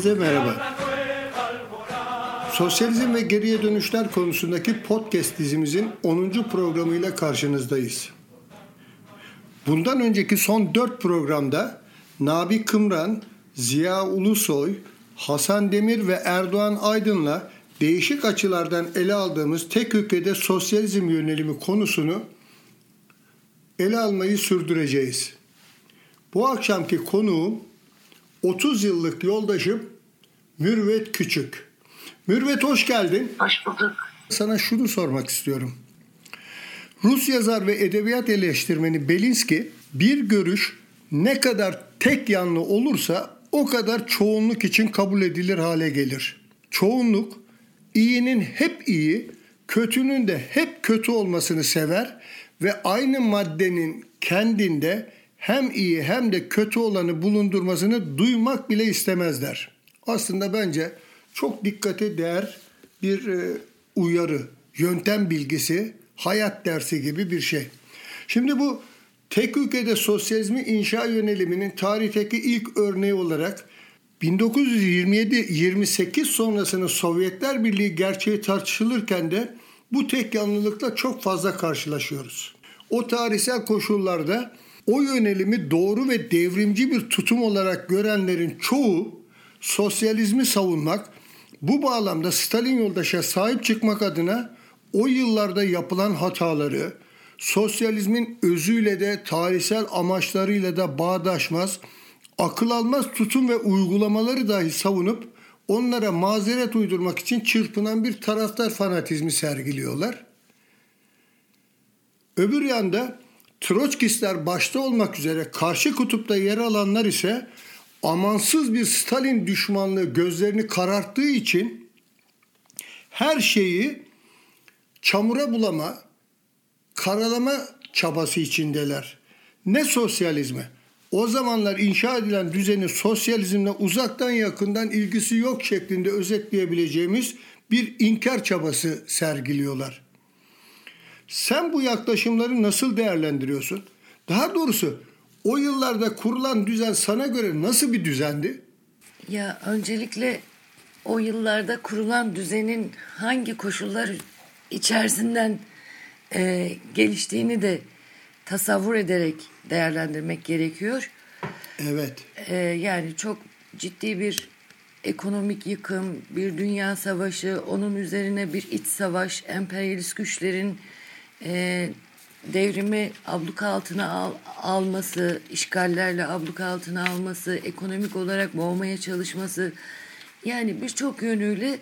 Herkese merhaba. Sosyalizm ve geriye dönüşler konusundaki podcast dizimizin 10. programıyla karşınızdayız. Bundan önceki son 4 programda Nabi Kımran, Ziya Ulusoy, Hasan Demir ve Erdoğan Aydın'la değişik açılardan ele aldığımız tek ülkede sosyalizm yönelimi konusunu ele almayı sürdüreceğiz. Bu akşamki konuğum 30 yıllık yoldaşım Mürvet Küçük. Mürvet hoş geldin. Hoş bulduk. Sana şunu sormak istiyorum. Rus yazar ve edebiyat eleştirmeni Belinski bir görüş ne kadar tek yanlı olursa o kadar çoğunluk için kabul edilir hale gelir. Çoğunluk iyinin hep iyi, kötünün de hep kötü olmasını sever ve aynı maddenin kendinde hem iyi hem de kötü olanı bulundurmasını duymak bile istemezler. Aslında bence çok dikkate değer bir e, uyarı, yöntem bilgisi, hayat dersi gibi bir şey. Şimdi bu tek ülkede sosyalizmi inşa yöneliminin tarihteki ilk örneği olarak 1927-28 sonrasının Sovyetler Birliği gerçeği tartışılırken de bu tek yanlılıkla çok fazla karşılaşıyoruz. O tarihsel koşullarda o yönelimi doğru ve devrimci bir tutum olarak görenlerin çoğu sosyalizmi savunmak, bu bağlamda Stalin yoldaşa sahip çıkmak adına o yıllarda yapılan hataları, sosyalizmin özüyle de tarihsel amaçlarıyla da bağdaşmaz, akıl almaz tutum ve uygulamaları dahi savunup onlara mazeret uydurmak için çırpınan bir taraftar fanatizmi sergiliyorlar. Öbür yanda Troçkistler başta olmak üzere karşı kutupta yer alanlar ise amansız bir Stalin düşmanlığı gözlerini kararttığı için her şeyi çamura bulama, karalama çabası içindeler. Ne sosyalizmi? O zamanlar inşa edilen düzenin sosyalizmle uzaktan yakından ilgisi yok şeklinde özetleyebileceğimiz bir inkar çabası sergiliyorlar. Sen bu yaklaşımları nasıl değerlendiriyorsun? Daha doğrusu o yıllarda kurulan düzen sana göre nasıl bir düzendi? Ya öncelikle o yıllarda kurulan düzenin hangi koşullar içerisinden e, geliştiğini de tasavvur ederek değerlendirmek gerekiyor. Evet. E, yani çok ciddi bir ekonomik yıkım, bir dünya savaşı, onun üzerine bir iç savaş, emperyalist güçlerin e, devrimi abluka altına al, alması, işgallerle abluka altına alması, ekonomik olarak boğmaya çalışması yani birçok yönüyle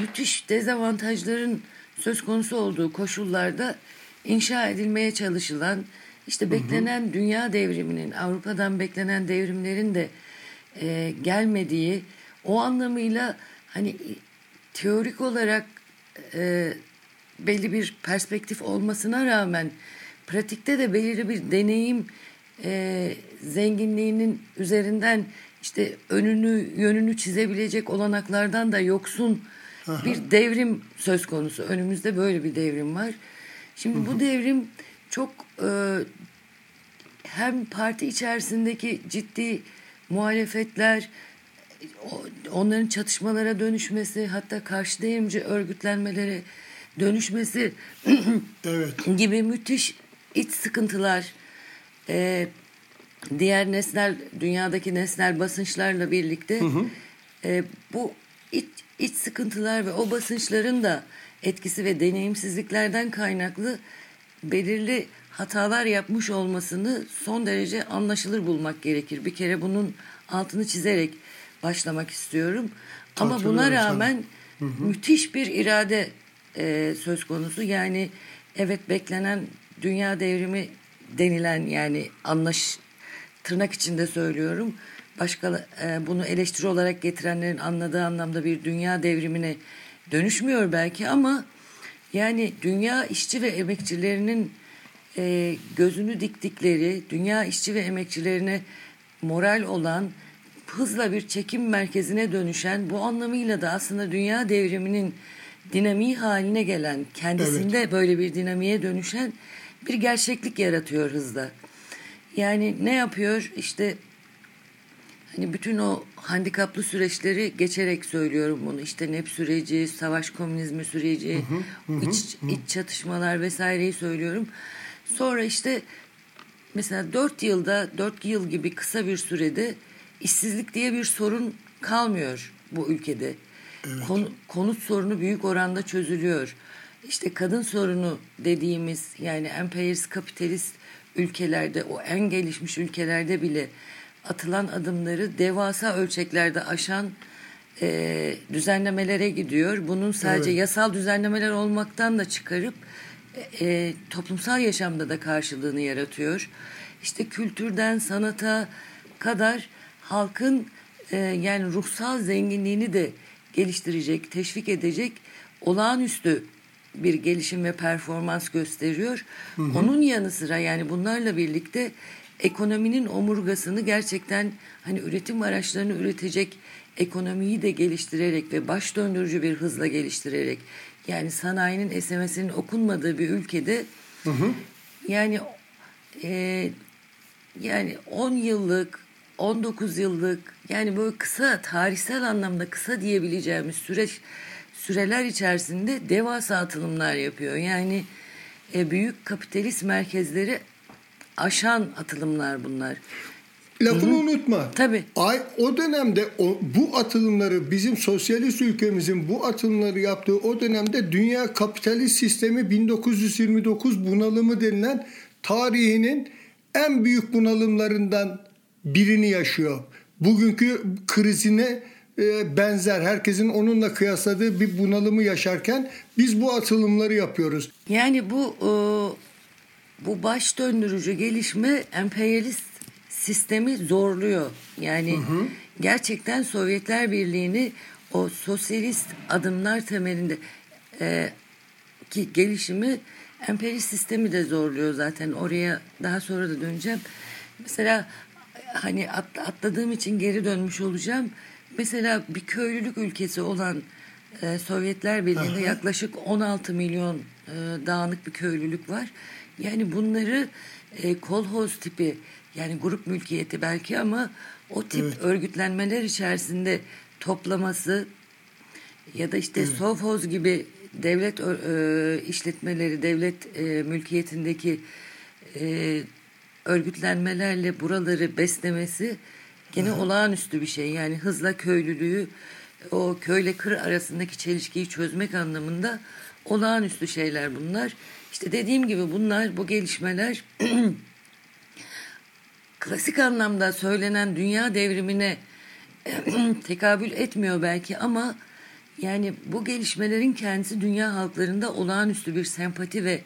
müthiş dezavantajların söz konusu olduğu koşullarda inşa edilmeye çalışılan işte beklenen hı hı. dünya devriminin Avrupa'dan beklenen devrimlerin de e, gelmediği o anlamıyla hani teorik olarak e, belli bir perspektif olmasına rağmen pratikte de belirli bir deneyim e, zenginliğinin üzerinden işte önünü yönünü çizebilecek olanaklardan da yoksun Aha. bir devrim söz konusu. Önümüzde böyle bir devrim var. Şimdi Hı-hı. bu devrim çok e, hem parti içerisindeki ciddi muhalefetler onların çatışmalara dönüşmesi hatta karşı devrimci örgütlenmelere dönüşmesi evet. gibi müthiş iç sıkıntılar e, diğer nesnel dünyadaki nesnel basınçlarla birlikte hı hı. E, bu iç, iç sıkıntılar ve o basınçların da etkisi ve deneyimsizliklerden kaynaklı belirli hatalar yapmış olmasını son derece anlaşılır bulmak gerekir. Bir kere bunun altını çizerek başlamak istiyorum. Ama buna rağmen hı hı. müthiş bir irade e, söz konusu. Yani evet beklenen dünya devrimi denilen yani anlaş tırnak içinde söylüyorum. Başka e, bunu eleştiri olarak getirenlerin anladığı anlamda bir dünya devrimine dönüşmüyor belki ama yani dünya işçi ve emekçilerinin e, gözünü diktikleri, dünya işçi ve emekçilerine moral olan hızla bir çekim merkezine dönüşen bu anlamıyla da aslında dünya devriminin dinamiği haline gelen, kendisinde evet. böyle bir dinamiğe dönüşen bir gerçeklik yaratıyor hızla. Yani ne yapıyor? İşte hani bütün o handikaplı süreçleri geçerek söylüyorum bunu. İşte NEP süreci, savaş komünizmi süreci, hı hı, hı, iç, hı. iç çatışmalar vesaireyi söylüyorum. Sonra işte mesela dört yılda, dört yıl gibi kısa bir sürede işsizlik diye bir sorun kalmıyor bu ülkede. Evet. Kon, konut sorunu büyük oranda çözülüyor. İşte kadın sorunu dediğimiz yani emperyalist kapitalist ülkelerde o en gelişmiş ülkelerde bile atılan adımları devasa ölçeklerde aşan e, düzenlemelere gidiyor. Bunun sadece evet. yasal düzenlemeler olmaktan da çıkarıp e, toplumsal yaşamda da karşılığını yaratıyor. İşte kültürden sanata kadar halkın e, yani ruhsal zenginliğini de geliştirecek, teşvik edecek olağanüstü bir gelişim ve performans gösteriyor. Hı hı. Onun yanı sıra yani bunlarla birlikte ekonominin omurgasını gerçekten hani üretim araçlarını üretecek ekonomiyi de geliştirerek ve baş döndürücü bir hızla geliştirerek yani sanayinin esemesinin okunmadığı bir ülkede hı hı. yani e, yani 10 yıllık 19 yıllık yani böyle kısa tarihsel anlamda kısa diyebileceğimiz süreç süreler içerisinde devasa atılımlar yapıyor. Yani e, büyük kapitalist merkezleri aşan atılımlar bunlar. Lafını Hı-hı. unutma. Tabii. Ay, o dönemde o, bu atılımları bizim sosyalist ülkemizin bu atılımları yaptığı o dönemde dünya kapitalist sistemi 1929 bunalımı denilen tarihinin en büyük bunalımlarından birini yaşıyor. Bugünkü krizine e, benzer herkesin onunla kıyasladığı bir bunalımı yaşarken biz bu atılımları yapıyoruz. Yani bu e, bu baş döndürücü gelişme emperyalist sistemi zorluyor. Yani hı hı. gerçekten Sovyetler Birliği'ni o sosyalist adımlar temelinde e, ki gelişimi emperyalist sistemi de zorluyor zaten. Oraya daha sonra da döneceğim. Mesela hani atladığım için geri dönmüş olacağım. Mesela bir köylülük ülkesi olan e, Sovyetler Birliği'nde yaklaşık 16 milyon e, dağınık bir köylülük var. Yani bunları e, kolhoz tipi yani grup mülkiyeti belki ama o tip evet. örgütlenmeler içerisinde toplaması ya da işte evet. sovhoz gibi devlet e, işletmeleri, devlet e, mülkiyetindeki e, örgütlenmelerle buraları beslemesi gene olağanüstü bir şey. Yani hızla köylülüğü o köyle kır arasındaki çelişkiyi çözmek anlamında olağanüstü şeyler bunlar. İşte dediğim gibi bunlar bu gelişmeler klasik anlamda söylenen dünya devrimine tekabül etmiyor belki ama yani bu gelişmelerin kendisi dünya halklarında olağanüstü bir sempati ve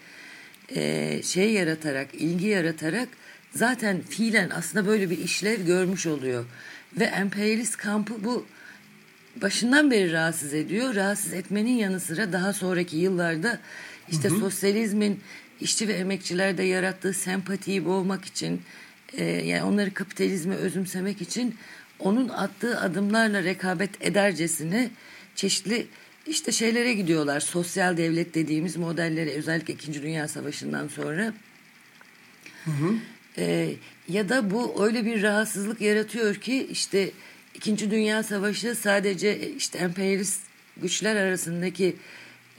e, şey yaratarak, ilgi yaratarak zaten fiilen aslında böyle bir işlev görmüş oluyor. Ve emperyalist kampı bu başından beri rahatsız ediyor. Rahatsız etmenin yanı sıra daha sonraki yıllarda işte hı hı. sosyalizmin işçi ve emekçilerde yarattığı sempatiyi boğmak için e, yani onları kapitalizme özümsemek için onun attığı adımlarla rekabet edercesine çeşitli işte şeylere gidiyorlar. Sosyal devlet dediğimiz modellere özellikle 2. Dünya Savaşı'ndan sonra. Hı hı. E, ya da bu öyle bir rahatsızlık yaratıyor ki işte İkinci Dünya Savaşı sadece işte emperyalist güçler arasındaki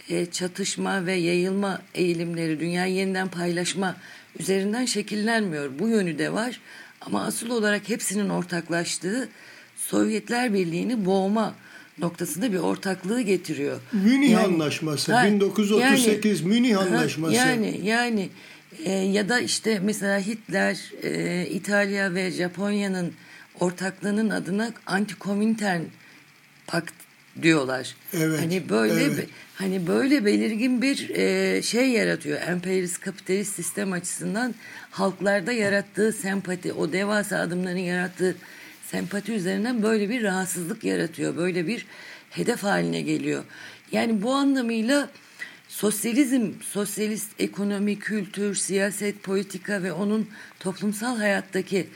e, çatışma ve yayılma eğilimleri, dünyayı yeniden paylaşma üzerinden şekillenmiyor. Bu yönü de var ama asıl olarak hepsinin ortaklaştığı Sovyetler Birliği'ni boğma noktasında bir ortaklığı getiriyor. Münih yani, Anlaşması, ha, 1938 yani, Münih Anlaşması. Yani yani e, ya da işte mesela Hitler, e, İtalya ve Japonya'nın ortaklığının adına antikomintern pakt diyorlar. Evet. Hani böyle evet. hani böyle belirgin bir e, şey yaratıyor. Emperyalist kapitalist sistem açısından halklarda yarattığı sempati, o devasa adımların yarattığı sempati üzerinden böyle bir rahatsızlık yaratıyor. Böyle bir hedef haline geliyor. Yani bu anlamıyla sosyalizm, sosyalist ekonomi, kültür, siyaset, politika ve onun toplumsal hayattaki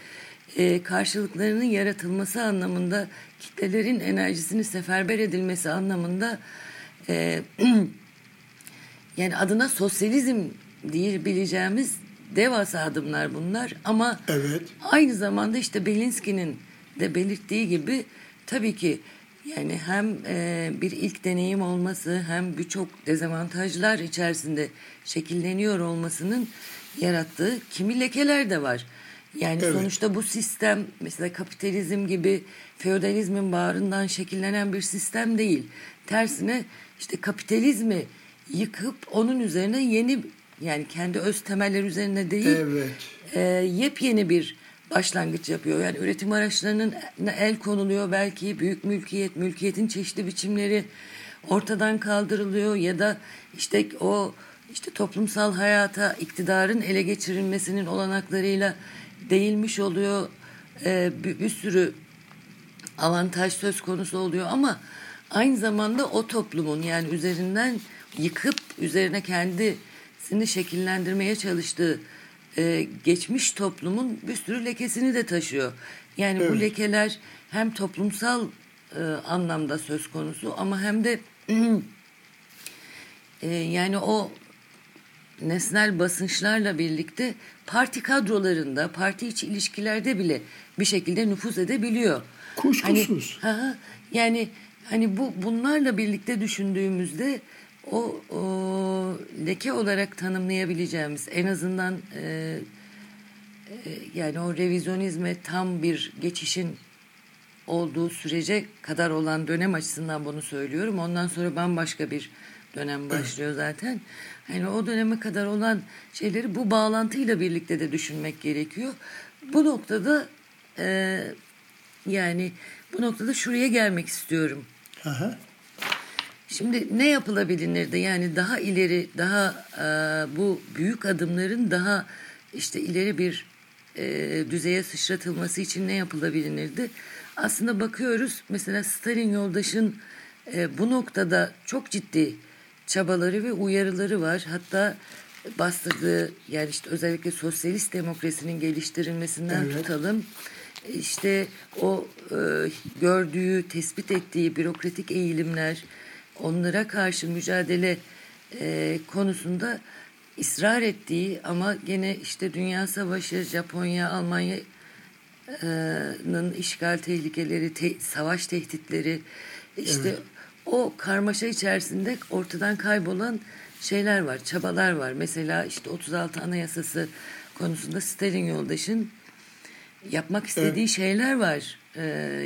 e, karşılıklarının yaratılması anlamında kitlelerin enerjisini seferber edilmesi anlamında e, yani adına sosyalizm diyebileceğimiz devasa adımlar bunlar ama evet. aynı zamanda işte Belinsky'nin de belirttiği gibi tabii ki yani hem e, bir ilk deneyim olması hem birçok dezavantajlar içerisinde şekilleniyor olmasının yarattığı kimi lekeler de var. Yani Evet. sonuçta bu sistem mesela kapitalizm gibi feodalizmin bağrından şekillenen bir sistem değil. Tersine işte kapitalizmi yıkıp onun üzerine yeni yani kendi öz temeller üzerine değil Evet. e, yepyeni bir başlangıç yapıyor. Yani üretim araçlarının el konuluyor belki büyük mülkiyet, mülkiyetin çeşitli biçimleri ortadan kaldırılıyor ya da işte o işte toplumsal hayata iktidarın ele geçirilmesinin olanaklarıyla değilmiş oluyor. E, bir, bir sürü avantaj söz konusu oluyor ama aynı zamanda o toplumun yani üzerinden yıkıp üzerine kendisini şekillendirmeye çalıştığı e, geçmiş toplumun bir sürü lekesini de taşıyor. Yani bu Evet. lekeler hem toplumsal e, anlamda söz konusu ama hem de e, yani o nesnel basınçlarla birlikte parti kadrolarında, parti içi ilişkilerde bile bir şekilde nüfuz edebiliyor. Kuşkusuz. Hani, ha, yani hani bu bunlarla birlikte düşündüğümüzde o, o leke olarak tanımlayabileceğimiz en azından e, e, yani o revizyonizme tam bir geçişin olduğu sürece kadar olan dönem açısından bunu söylüyorum. Ondan sonra bambaşka bir dönem başlıyor zaten. Hani o döneme kadar olan şeyleri bu bağlantıyla birlikte de düşünmek gerekiyor. Bu noktada e, yani bu noktada şuraya gelmek istiyorum. Aha. Şimdi ne yapılabilirdi? Yani daha ileri, daha e, bu büyük adımların daha işte ileri bir e, düzeye sıçratılması için ne yapılabilirdi? Aslında bakıyoruz mesela Stalin yoldaşın e, bu noktada çok ciddi çabaları ve uyarıları var. Hatta bastırdığı yani işte özellikle sosyalist demokrasinin geliştirilmesinden Evet. tutalım. İşte o e, gördüğü, tespit ettiği bürokratik eğilimler, onlara karşı mücadele e, konusunda ısrar ettiği ama gene işte Dünya Savaşı, Japonya, Almanya'nın işgal tehlikeleri, te- savaş tehditleri, işte Evet. o karmaşa içerisinde ortadan kaybolan şeyler var, çabalar var. Mesela işte 36 Anayasası konusunda Stalin yoldaşın yapmak istediği şeyler var. Ee,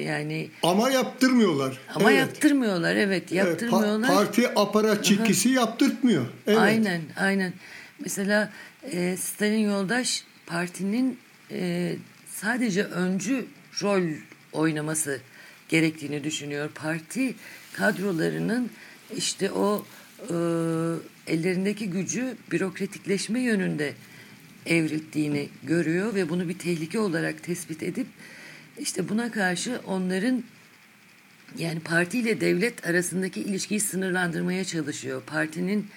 yani Ama yaptırmıyorlar. ama Evet. yaptırmıyorlar evet Evet, pa- yaptırmıyorlar. parti aparatçikisi yaptırtmıyor. Evet. Aynen aynen. Mesela e, Stalin yoldaş partinin e, sadece öncü rol oynaması gerektiğini düşünüyor. Parti kadrolarının işte o e, ellerindeki gücü bürokratikleşme yönünde evrildiğini görüyor ve bunu bir tehlike olarak tespit edip işte buna karşı onların yani parti ile devlet arasındaki ilişkiyi sınırlandırmaya çalışıyor. Partinin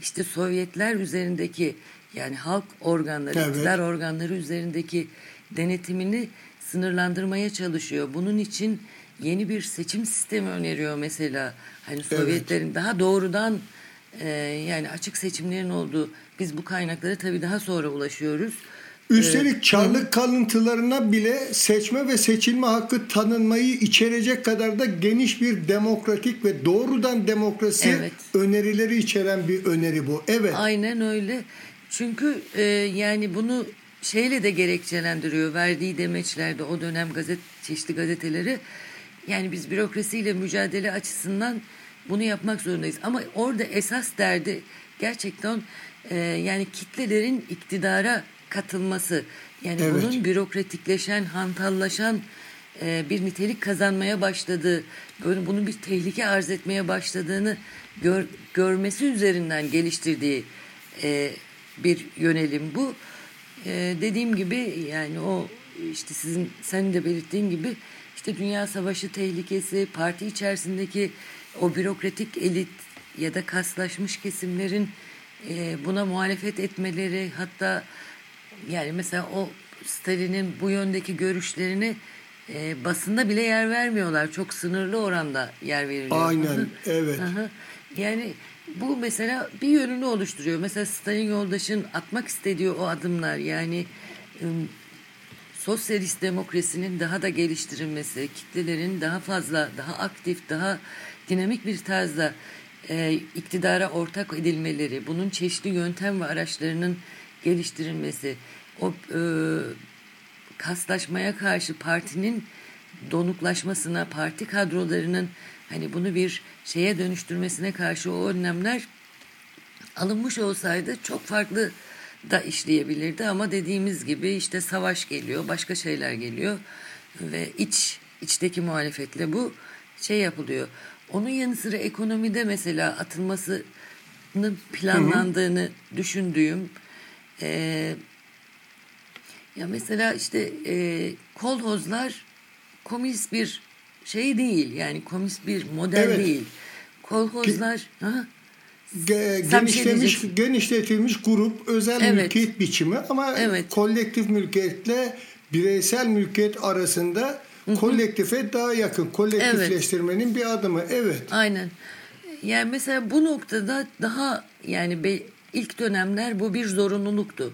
işte Sovyetler üzerindeki yani halk organları, Evet. iktidar organları üzerindeki denetimini sınırlandırmaya çalışıyor. Bunun için yeni bir seçim sistemi öneriyor mesela. Hani Sovyetlerin daha doğrudan e, yani açık seçimlerin olduğu biz bu kaynaklara tabii daha sonra ulaşıyoruz. Üstelik Çarlık kalıntılarına bile seçme ve seçilme hakkı tanınmayı içerecek kadar da geniş bir demokratik ve doğrudan demokrasi Evet. önerileri içeren bir öneri bu. Evet. Aynen öyle. Çünkü e, yani bunu şeyle de gerekçelendiriyor. Verdiği demeçlerde o dönem gazet çeşitli gazeteleri yani biz bürokrasiyle mücadele açısından bunu yapmak zorundayız. Ama orada esas derdi gerçekten e, yani kitlelerin iktidara katılması. Yani Evet. bunun bürokratikleşen, hantallaşan e, bir nitelik kazanmaya başladığı, böyle bunun bir tehlike arz etmeye başladığını gör, görmesi üzerinden geliştirdiği e, bir yönelim bu. E, dediğim gibi yani o işte sizin senin de belirttiğin gibi işte Dünya Savaşı tehlikesi, parti içerisindeki o bürokratik elit ya da kaslaşmış kesimlerin e, buna muhalefet etmeleri hatta yani mesela o Stalin'in bu yöndeki görüşlerini e, basında bile yer vermiyorlar. Çok sınırlı oranda yer veriliyor. Aynen, evet. Hı. Yani bu mesela bir yönünü oluşturuyor. Mesela Stalin yoldaşın atmak istediği o adımlar yani ım, sosyalist demokrasinin daha da geliştirilmesi, kitlelerin daha fazla, daha aktif, daha dinamik bir tarzda e, iktidara ortak edilmeleri, bunun çeşitli yöntem ve araçlarının geliştirilmesi, o e, kaslaşmaya karşı partinin donuklaşmasına, parti kadrolarının hani bunu bir şeye dönüştürmesine karşı o önlemler alınmış olsaydı çok farklı da işleyebilirdi ama dediğimiz gibi işte savaş geliyor, başka şeyler geliyor ve iç içteki muhalefetle bu şey yapılıyor. Onun yanı sıra ekonomide mesela atılmasının planlandığını hı hı. düşündüğüm e, ya mesela işte e, kolhozlar komünist bir şey değil yani komünist bir model evet. değil. Kolhozlar Ki, ha? Ge, şey genişlemiş, şey genişletilmiş grup özel evet. mülkiyet biçimi ama evet. kolektif mülkiyetle bireysel mülkiyet arasında Hı-hı. kolektife daha yakın. Kolektifleştirmenin evet. bir adımı. Evet. Aynen. Yani mesela bu noktada daha yani be, ilk dönemler bu bir zorunluluktu.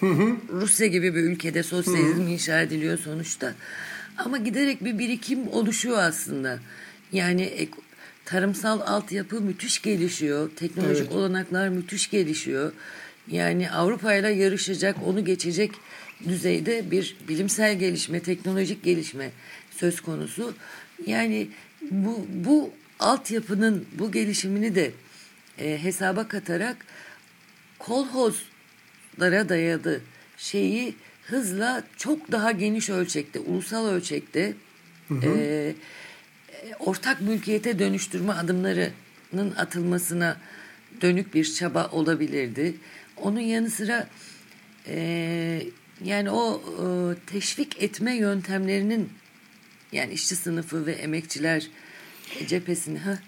Hı hı. Rusya gibi bir ülkede sosyalizm hı hı. inşa ediliyor sonuçta. Ama giderek bir birikim oluşuyor aslında. Yani tarımsal altyapı müthiş gelişiyor. Teknolojik evet. olanaklar müthiş gelişiyor. Yani Avrupa ile yarışacak, onu geçecek düzeyde bir bilimsel gelişme, teknolojik gelişme söz konusu. Yani bu bu altyapının bu gelişimini de e, hesaba katarak kolhozlara dayadı şeyi hızla çok daha geniş ölçekte, ulusal ölçekte hı hı. E, ortak mülkiyete dönüştürme adımlarının atılmasına dönük bir çaba olabilirdi. Onun yanı sıra e, yani o e, teşvik etme yöntemlerinin yani işçi sınıfı ve emekçiler cephesini ha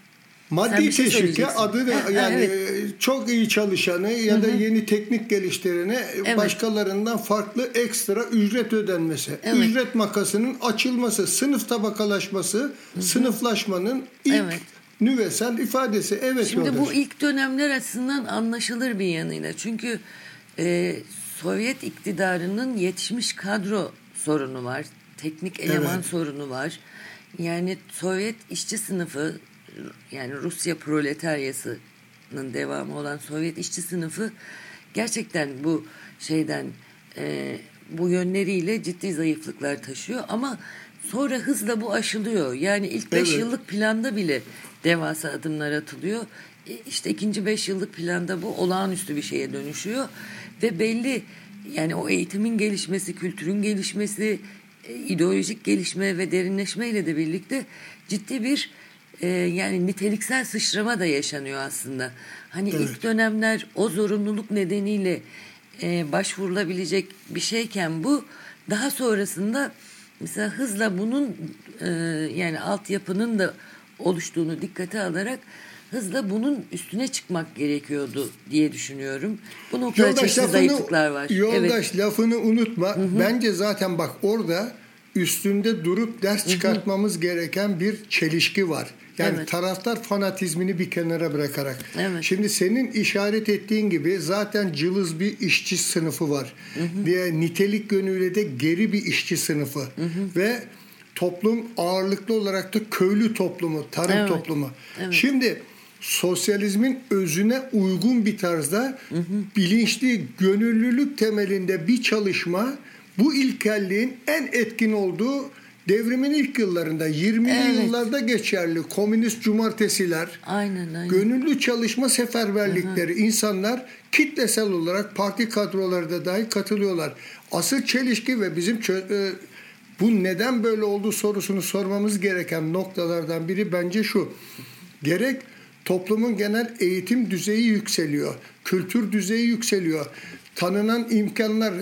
Maddi şey teşvike adı da yani evet. çok iyi çalışanı ya da yeni teknik geliştirene evet. başkalarından farklı ekstra ücret ödenmesi. Evet. Ücret makasının açılması, sınıf tabakalaşması, Hı-hı. sınıflaşmanın ilk evet. nüvesel ifadesi. Evet. Şimdi yoldaş. bu ilk dönemler açısından anlaşılır bir yanıyla. Çünkü e, Sovyet iktidarının yetişmiş kadro sorunu var. Teknik eleman evet. sorunu var. Yani Sovyet işçi sınıfı yani Rusya proletaryasının devamı olan Sovyet işçi sınıfı gerçekten bu şeyden e, bu yönleriyle ciddi zayıflıklar taşıyor ama sonra hızla bu aşılıyor. Yani ilk beş evet. yıllık planda bile devasa adımlar atılıyor. E, işte ikinci beş yıllık planda bu olağanüstü bir şeye dönüşüyor ve belli yani o eğitimin gelişmesi, kültürün gelişmesi, e, ideolojik gelişme ve derinleşmeyle de birlikte ciddi bir e, yani niteliksel sıçrama da yaşanıyor aslında. Hani evet. ilk dönemler o zorunluluk nedeniyle e, başvurulabilecek bir şeyken bu daha sonrasında mesela hızla bunun e, yani altyapının da oluştuğunu dikkate alarak hızla bunun üstüne çıkmak gerekiyordu diye düşünüyorum. Bu noktada yoldaş çeşitli lafını, zayıflıklar var. Yoldaş evet. lafını unutma. Hı hı. Bence zaten bak orada üstünde durup ders çıkartmamız hı hı. gereken bir çelişki var. Yani evet. taraftar fanatizmini bir kenara bırakarak. Evet. Şimdi senin işaret ettiğin gibi zaten cılız bir işçi sınıfı var. Hı hı. Diye nitelik yönüyle de geri bir işçi sınıfı. Hı hı. Ve toplum ağırlıklı olarak da köylü toplumu, tarım evet. toplumu. Evet. Şimdi sosyalizmin özüne uygun bir tarzda hı hı. bilinçli gönüllülük temelinde bir çalışma bu ilkelliğin en etkin olduğu Devrimin ilk yıllarında 20'li evet. yıllarda geçerli komünist cumartesiler, aynen, aynen. gönüllü çalışma seferberlikleri, Hı-hı. insanlar kitlesel olarak parti kadroları dahi katılıyorlar. Asıl çelişki ve bizim çö- e, bu neden böyle oldu sorusunu sormamız gereken noktalardan biri bence şu. Gerek toplumun genel eğitim düzeyi yükseliyor, kültür düzeyi yükseliyor. Tanınan imkanlar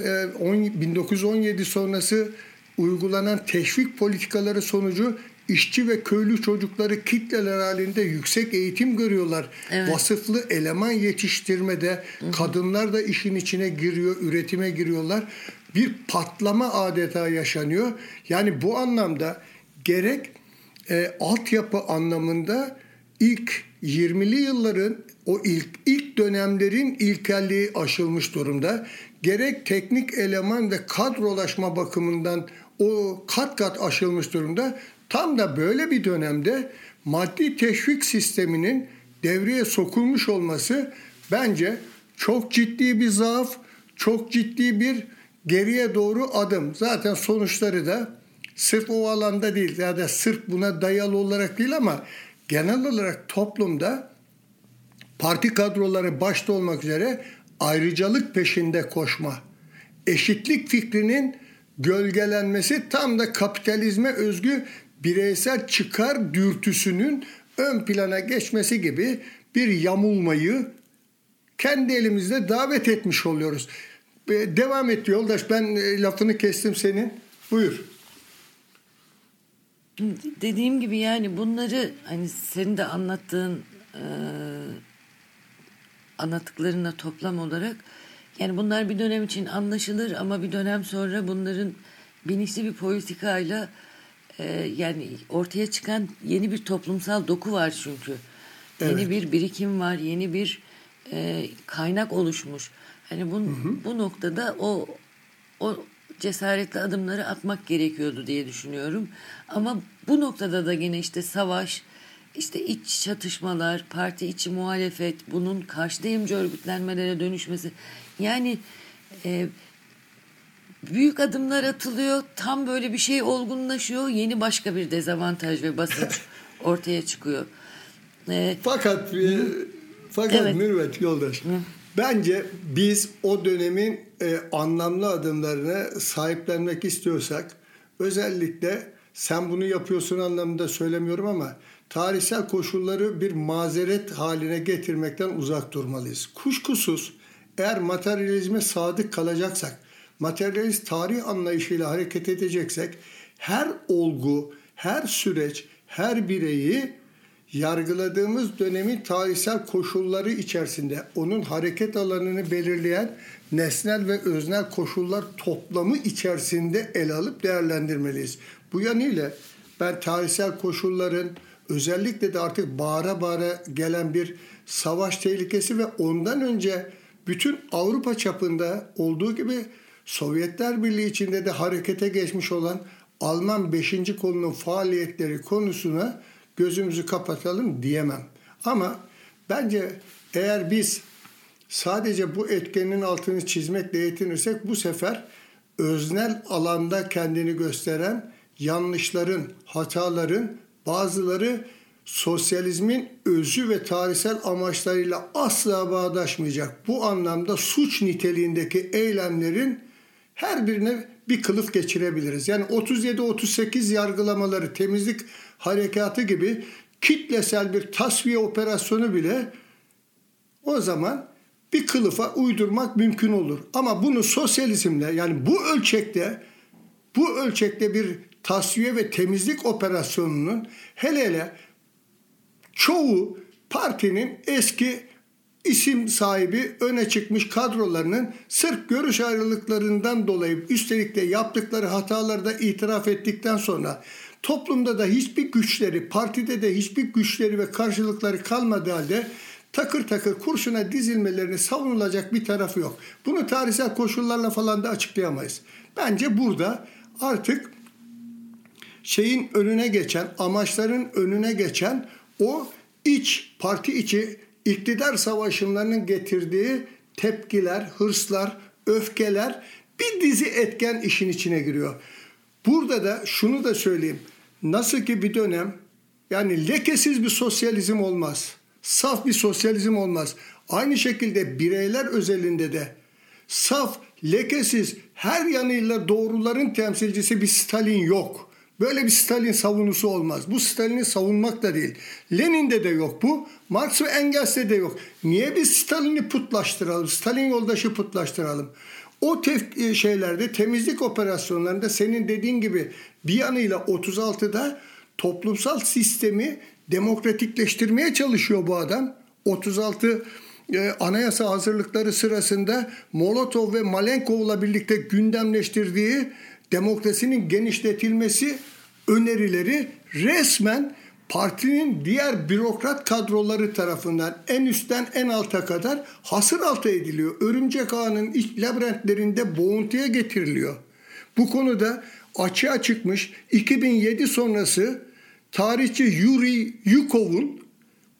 1917 e, sonrası uygulanan teşvik politikaları sonucu işçi ve köylü çocukları kitleler halinde yüksek eğitim görüyorlar. Evet. Vasıflı eleman yetiştirmede hı hı. kadınlar da işin içine giriyor, üretime giriyorlar. Bir patlama adeta yaşanıyor. Yani bu anlamda gerek e, altyapı anlamında ilk 20'li yılların o ilk ilk dönemlerin ilkelliği aşılmış durumda. Gerek teknik eleman ve kadrolaşma bakımından o kat kat aşılmış durumda. Tam da böyle bir dönemde maddi teşvik sisteminin devreye sokulmuş olması bence çok ciddi bir zaaf, çok ciddi bir geriye doğru adım. Zaten sonuçları da sırf o alanda değil ya da sırf buna dayalı olarak değil ama genel olarak toplumda parti kadroları başta olmak üzere ayrıcalık peşinde koşma, eşitlik fikrinin gölgelenmesi tam da kapitalizme özgü bireysel çıkar dürtüsünün ön plana geçmesi gibi bir yamulmayı kendi elimizde davet etmiş oluyoruz. Devam et yoldaş ben e, lafını kestim senin. Buyur. Dediğim gibi yani bunları hani senin de anlattığın e, anlattıklarına toplam olarak yani bunlar bir dönem için anlaşılır ama bir dönem sonra bunların bilinçli bir politikayla e, yani ortaya çıkan yeni bir toplumsal doku var çünkü. Evet. Yeni bir birikim var, yeni bir e, kaynak oluşmuş. Hani bu, hı hı. bu noktada o o cesaretli adımları atmak gerekiyordu diye düşünüyorum. Ama bu noktada da yine işte savaş, işte iç çatışmalar, parti içi muhalefet, bunun karşıdayımcı örgütlenmelere dönüşmesi. Yani e, büyük adımlar atılıyor. Tam böyle bir şey olgunlaşıyor. Yeni başka bir dezavantaj ve basınç ortaya çıkıyor. E, fakat e, fakat evet. Mürvet yoldaş. Hı. Bence biz o dönemin e, anlamlı adımlarını sahiplenmek istiyorsak özellikle sen bunu yapıyorsun anlamında söylemiyorum ama tarihsel koşulları bir mazeret haline getirmekten uzak durmalıyız. Kuşkusuz eğer materyalizme sadık kalacaksak, materyalist tarih anlayışıyla hareket edeceksek her olgu, her süreç, her bireyi yargıladığımız dönemin tarihsel koşulları içerisinde onun hareket alanını belirleyen nesnel ve öznel koşullar toplamı içerisinde ele alıp değerlendirmeliyiz. Bu yanıyla ben tarihsel koşulların özellikle de artık bağıra bağıra gelen bir savaş tehlikesi ve ondan önce bütün Avrupa çapında olduğu gibi Sovyetler Birliği içinde de harekete geçmiş olan Alman 5. kolunun faaliyetleri konusuna gözümüzü kapatalım diyemem. Ama bence eğer biz sadece bu etkenin altını çizmekle yetinirsek bu sefer öznel alanda kendini gösteren yanlışların, hataların bazıları sosyalizmin özü ve tarihsel amaçlarıyla asla bağdaşmayacak. Bu anlamda suç niteliğindeki eylemlerin her birine bir kılıf geçirebiliriz. Yani 37-38 yargılamaları, temizlik harekatı gibi kitlesel bir tasfiye operasyonu bile o zaman bir kılıfa uydurmak mümkün olur. Ama bunu sosyalizmle yani bu ölçekte bu ölçekte bir tasfiye ve temizlik operasyonunun hele hele çoğu partinin eski isim sahibi öne çıkmış kadrolarının sırf görüş ayrılıklarından dolayı üstelik de yaptıkları hataları da itiraf ettikten sonra toplumda da hiçbir güçleri, partide de hiçbir güçleri ve karşılıkları kalmadığı halde takır takır kurşuna dizilmelerini savunulacak bir tarafı yok. Bunu tarihsel koşullarla falan da açıklayamayız. Bence burada artık şeyin önüne geçen, amaçların önüne geçen o iç, parti içi iktidar savaşlarının getirdiği tepkiler, hırslar, öfkeler bir dizi etken işin içine giriyor. Burada da şunu da söyleyeyim. Nasıl ki bir dönem yani lekesiz bir sosyalizm olmaz. Saf bir sosyalizm olmaz. Aynı şekilde bireyler özelinde de saf, lekesiz, her yanıyla doğruların temsilcisi bir Stalin yok. Böyle bir Stalin savunusu olmaz. Bu Stalin'i savunmak da değil. Lenin'de de yok bu. Marx ve Engels'te de yok. Niye biz Stalin'i putlaştıralım? Stalin yoldaşı putlaştıralım. O tef- e, şeylerde temizlik operasyonlarında senin dediğin gibi bir yanıyla 36'da toplumsal sistemi demokratikleştirmeye çalışıyor bu adam. 36 e, anayasa hazırlıkları sırasında Molotov ve Malenkov'la birlikte gündemleştirdiği demokrasinin genişletilmesi önerileri resmen partinin diğer bürokrat kadroları tarafından en üstten en alta kadar hasır altı ediliyor. Örümcek ağının iç labirentlerinde boğuntuya getiriliyor. Bu konuda açığa çıkmış 2007 sonrası tarihçi Yuri Yukov'un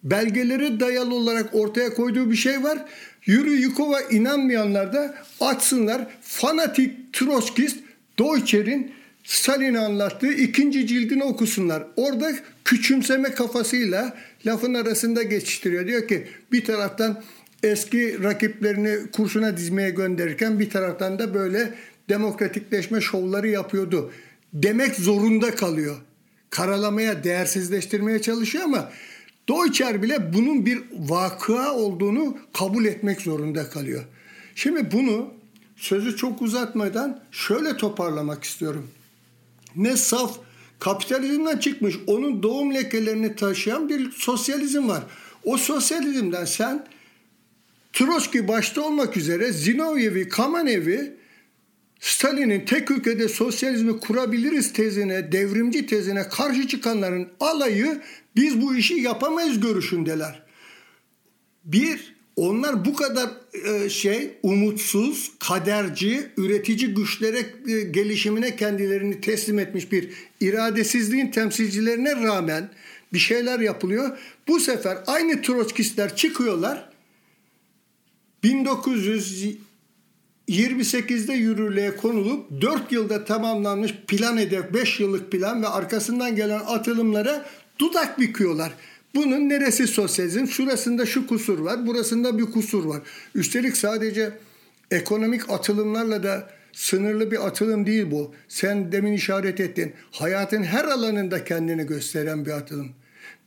belgelere dayalı olarak ortaya koyduğu bir şey var. Yuri Yukov'a inanmayanlar da açsınlar. Fanatik Troçkist Deutscher'in Stalin'i anlattığı ikinci cildini okusunlar. Orada küçümseme kafasıyla lafın arasında geçiştiriyor. Diyor ki bir taraftan eski rakiplerini kurşuna dizmeye gönderirken bir taraftan da böyle demokratikleşme şovları yapıyordu. Demek zorunda kalıyor. Karalamaya, değersizleştirmeye çalışıyor ama Deutscher bile bunun bir vakıa olduğunu kabul etmek zorunda kalıyor. Şimdi bunu sözü çok uzatmadan şöyle toparlamak istiyorum. Ne saf kapitalizmden çıkmış onun doğum lekelerini taşıyan bir sosyalizm var. O sosyalizmden sen Trotsky başta olmak üzere Zinovyev'i, Kamenev'i Stalin'in tek ülkede sosyalizmi kurabiliriz tezine, devrimci tezine karşı çıkanların alayı biz bu işi yapamayız görüşündeler. Bir, onlar bu kadar e, şey umutsuz, kaderci, üretici güçlere e, gelişimine kendilerini teslim etmiş bir iradesizliğin temsilcilerine rağmen bir şeyler yapılıyor. Bu sefer aynı Trotskistler çıkıyorlar. 1928'de yürürlüğe konulup 4 yılda tamamlanmış plan hedef 5 yıllık plan ve arkasından gelen atılımlara dudak büküyorlar. Bunun neresi sosyalizm? Şurasında şu kusur var, burasında bir kusur var. Üstelik sadece ekonomik atılımlarla da sınırlı bir atılım değil bu. Sen demin işaret ettin. Hayatın her alanında kendini gösteren bir atılım.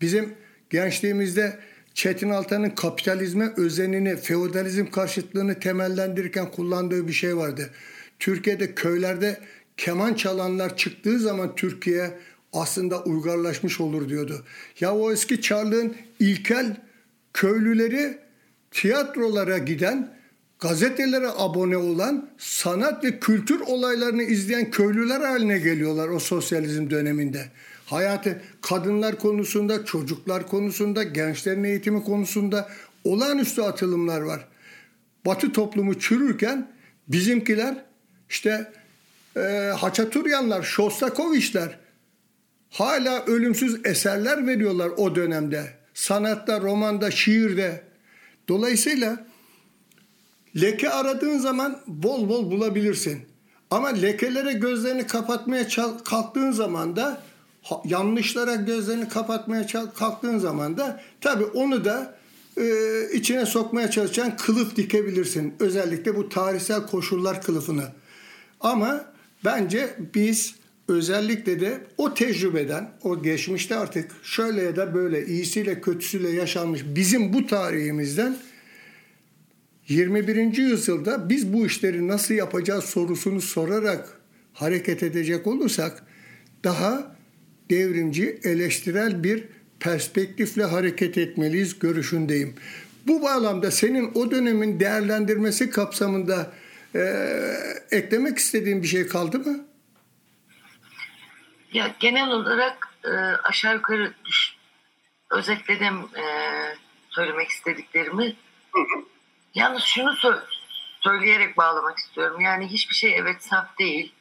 Bizim gençliğimizde Çetin Altan'ın kapitalizme özenini, feodalizm karşıtlığını temellendirirken kullandığı bir şey vardı. Türkiye'de köylerde keman çalanlar çıktığı zaman Türkiye aslında uygarlaşmış olur diyordu. Ya o eski Çarlığın ilkel köylüleri tiyatrolara giden, gazetelere abone olan, sanat ve kültür olaylarını izleyen köylüler haline geliyorlar o sosyalizm döneminde. Hayatı kadınlar konusunda, çocuklar konusunda, gençlerin eğitimi konusunda olağanüstü atılımlar var. Batı toplumu çürürken bizimkiler işte e, Haçaturyanlar, Shostakovichler hala ölümsüz eserler veriyorlar o dönemde. Sanatta, romanda, şiirde. Dolayısıyla leke aradığın zaman bol bol bulabilirsin. Ama lekelere gözlerini kapatmaya kalktığın zaman da yanlışlara gözlerini kapatmaya kalktığın zaman da tabii onu da e, içine sokmaya çalışan kılıf dikebilirsin. Özellikle bu tarihsel koşullar kılıfını. Ama bence biz özellikle de o tecrübeden, o geçmişte artık şöyle ya da böyle iyisiyle kötüsüyle yaşanmış bizim bu tarihimizden 21. yüzyılda biz bu işleri nasıl yapacağız sorusunu sorarak hareket edecek olursak daha devrimci, eleştirel bir perspektifle hareket etmeliyiz görüşündeyim. Bu bağlamda senin o dönemin değerlendirmesi kapsamında e, eklemek istediğin bir şey kaldı mı? Ya genel olarak e, aşağı yukarı düş, özetledim e, söylemek istediklerimi. Hı hı. Yalnız şunu sö- söyleyerek bağlamak istiyorum. Yani hiçbir şey evet saf değil.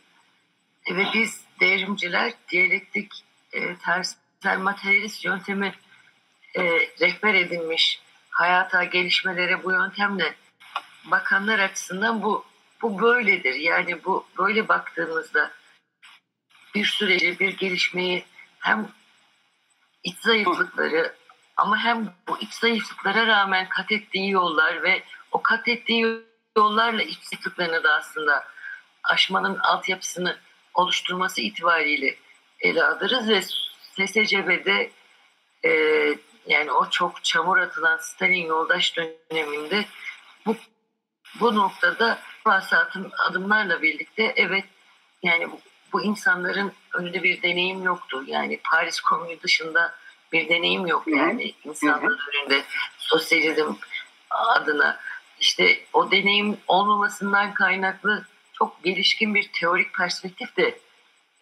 E, ve biz devrimciler diyalektik e, tersel materyalist yöntemi e, rehber edinmiş hayata gelişmelere bu yöntemle bakanlar açısından bu bu böyledir. Yani bu böyle baktığımızda bir süreci, bir gelişmeyi hem iç zayıflıkları ama hem bu iç zayıflıklara rağmen kat ettiği yollar ve o kat ettiği yollarla iç zayıflıklarını da aslında aşmanın altyapısını oluşturması itibariyle ele alırız ve SSCB'de e, yani o çok çamur atılan Stalin yoldaş döneminde bu, bu noktada vasatın adımlarla birlikte evet yani bu bu insanların önünde bir deneyim yoktu. Yani Paris Komünü dışında bir deneyim yok yani insanların önünde sosyalizm adına. işte o deneyim olmamasından kaynaklı çok gelişkin bir teorik perspektif de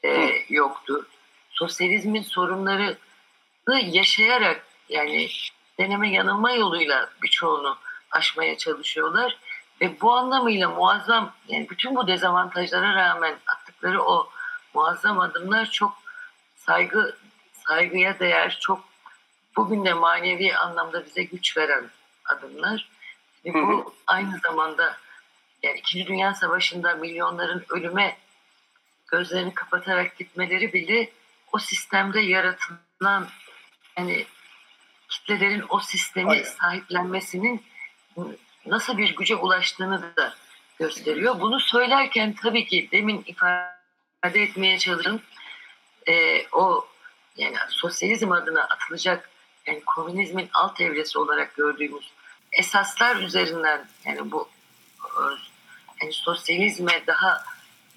e, yoktu. Sosyalizmin sorunları yaşayarak yani deneme yanılma yoluyla birçoğunu aşmaya çalışıyorlar. Ve bu anlamıyla muazzam yani bütün bu dezavantajlara rağmen attıkları o muazzam adımlar çok saygı saygıya değer çok bugün de manevi anlamda bize güç veren adımlar. Ve bu aynı zamanda yani İkinci Dünya Savaşı'nda milyonların ölüme gözlerini kapatarak gitmeleri bile o sistemde yaratılan yani kitlelerin o sistemi Aynen. sahiplenmesinin nasıl bir güce ulaştığını da gösteriyor. Bunu söylerken tabii ki demin ifade etmeye çalıştım. E, o yani sosyalizm adına atılacak yani komünizmin alt evresi olarak gördüğümüz esaslar üzerinden yani bu yani sosyalizme daha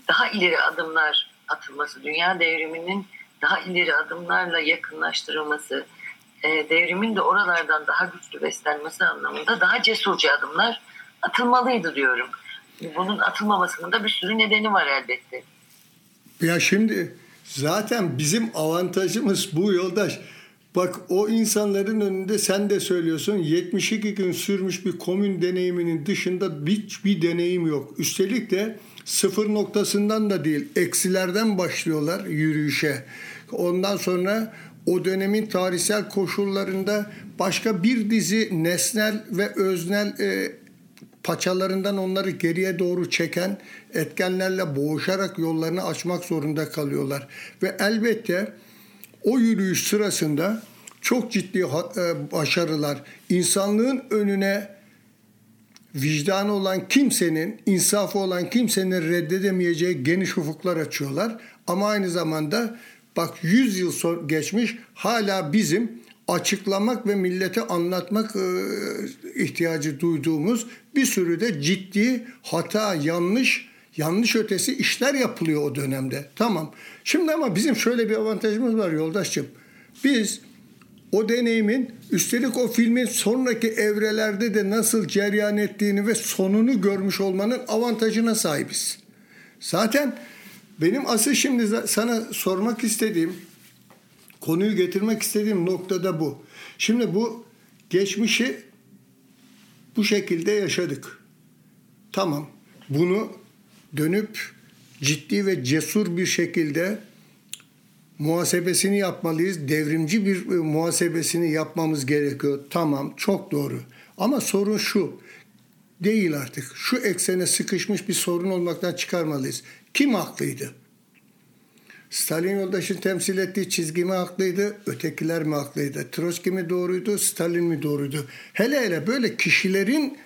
daha ileri adımlar atılması, dünya devriminin daha ileri adımlarla yakınlaştırılması, e, devrimin de oralardan daha güçlü beslenmesi anlamında daha cesurca adımlar atılmalıydı diyorum. Bunun atılmamasının da bir sürü nedeni var elbette. Ya şimdi zaten bizim avantajımız bu yoldaş. Bak o insanların önünde sen de söylüyorsun 72 gün sürmüş bir komün deneyiminin dışında hiçbir deneyim yok. Üstelik de sıfır noktasından da değil eksilerden başlıyorlar yürüyüşe. Ondan sonra o dönemin tarihsel koşullarında başka bir dizi nesnel ve öznel e, paçalarından onları geriye doğru çeken etkenlerle boğuşarak yollarını açmak zorunda kalıyorlar. Ve elbette o yürüyüş sırasında çok ciddi e, başarılar insanlığın önüne vicdanı olan kimsenin, insafı olan kimsenin reddedemeyeceği geniş ufuklar açıyorlar. Ama aynı zamanda bak 100 yıl geçmiş hala bizim açıklamak ve millete anlatmak e, ihtiyacı duyduğumuz bir sürü de ciddi hata, yanlış, yanlış ötesi işler yapılıyor o dönemde. Tamam. Şimdi ama bizim şöyle bir avantajımız var yoldaşçım. Biz o deneyimin üstelik o filmin sonraki evrelerde de nasıl ceryan ettiğini ve sonunu görmüş olmanın avantajına sahibiz. Zaten benim asıl şimdi sana sormak istediğim, konuyu getirmek istediğim noktada bu. Şimdi bu geçmişi bu şekilde yaşadık. Tamam. Bunu dönüp ciddi ve cesur bir şekilde muhasebesini yapmalıyız. Devrimci bir e, muhasebesini yapmamız gerekiyor. Tamam, çok doğru. Ama sorun şu. Değil artık. Şu eksene sıkışmış bir sorun olmaktan çıkarmalıyız. Kim haklıydı? Stalin yoldaşın temsil ettiği çizgi mi haklıydı, ötekiler mi haklıydı? Trotsky mi doğruydu, Stalin mi doğruydu? Hele hele böyle kişilerin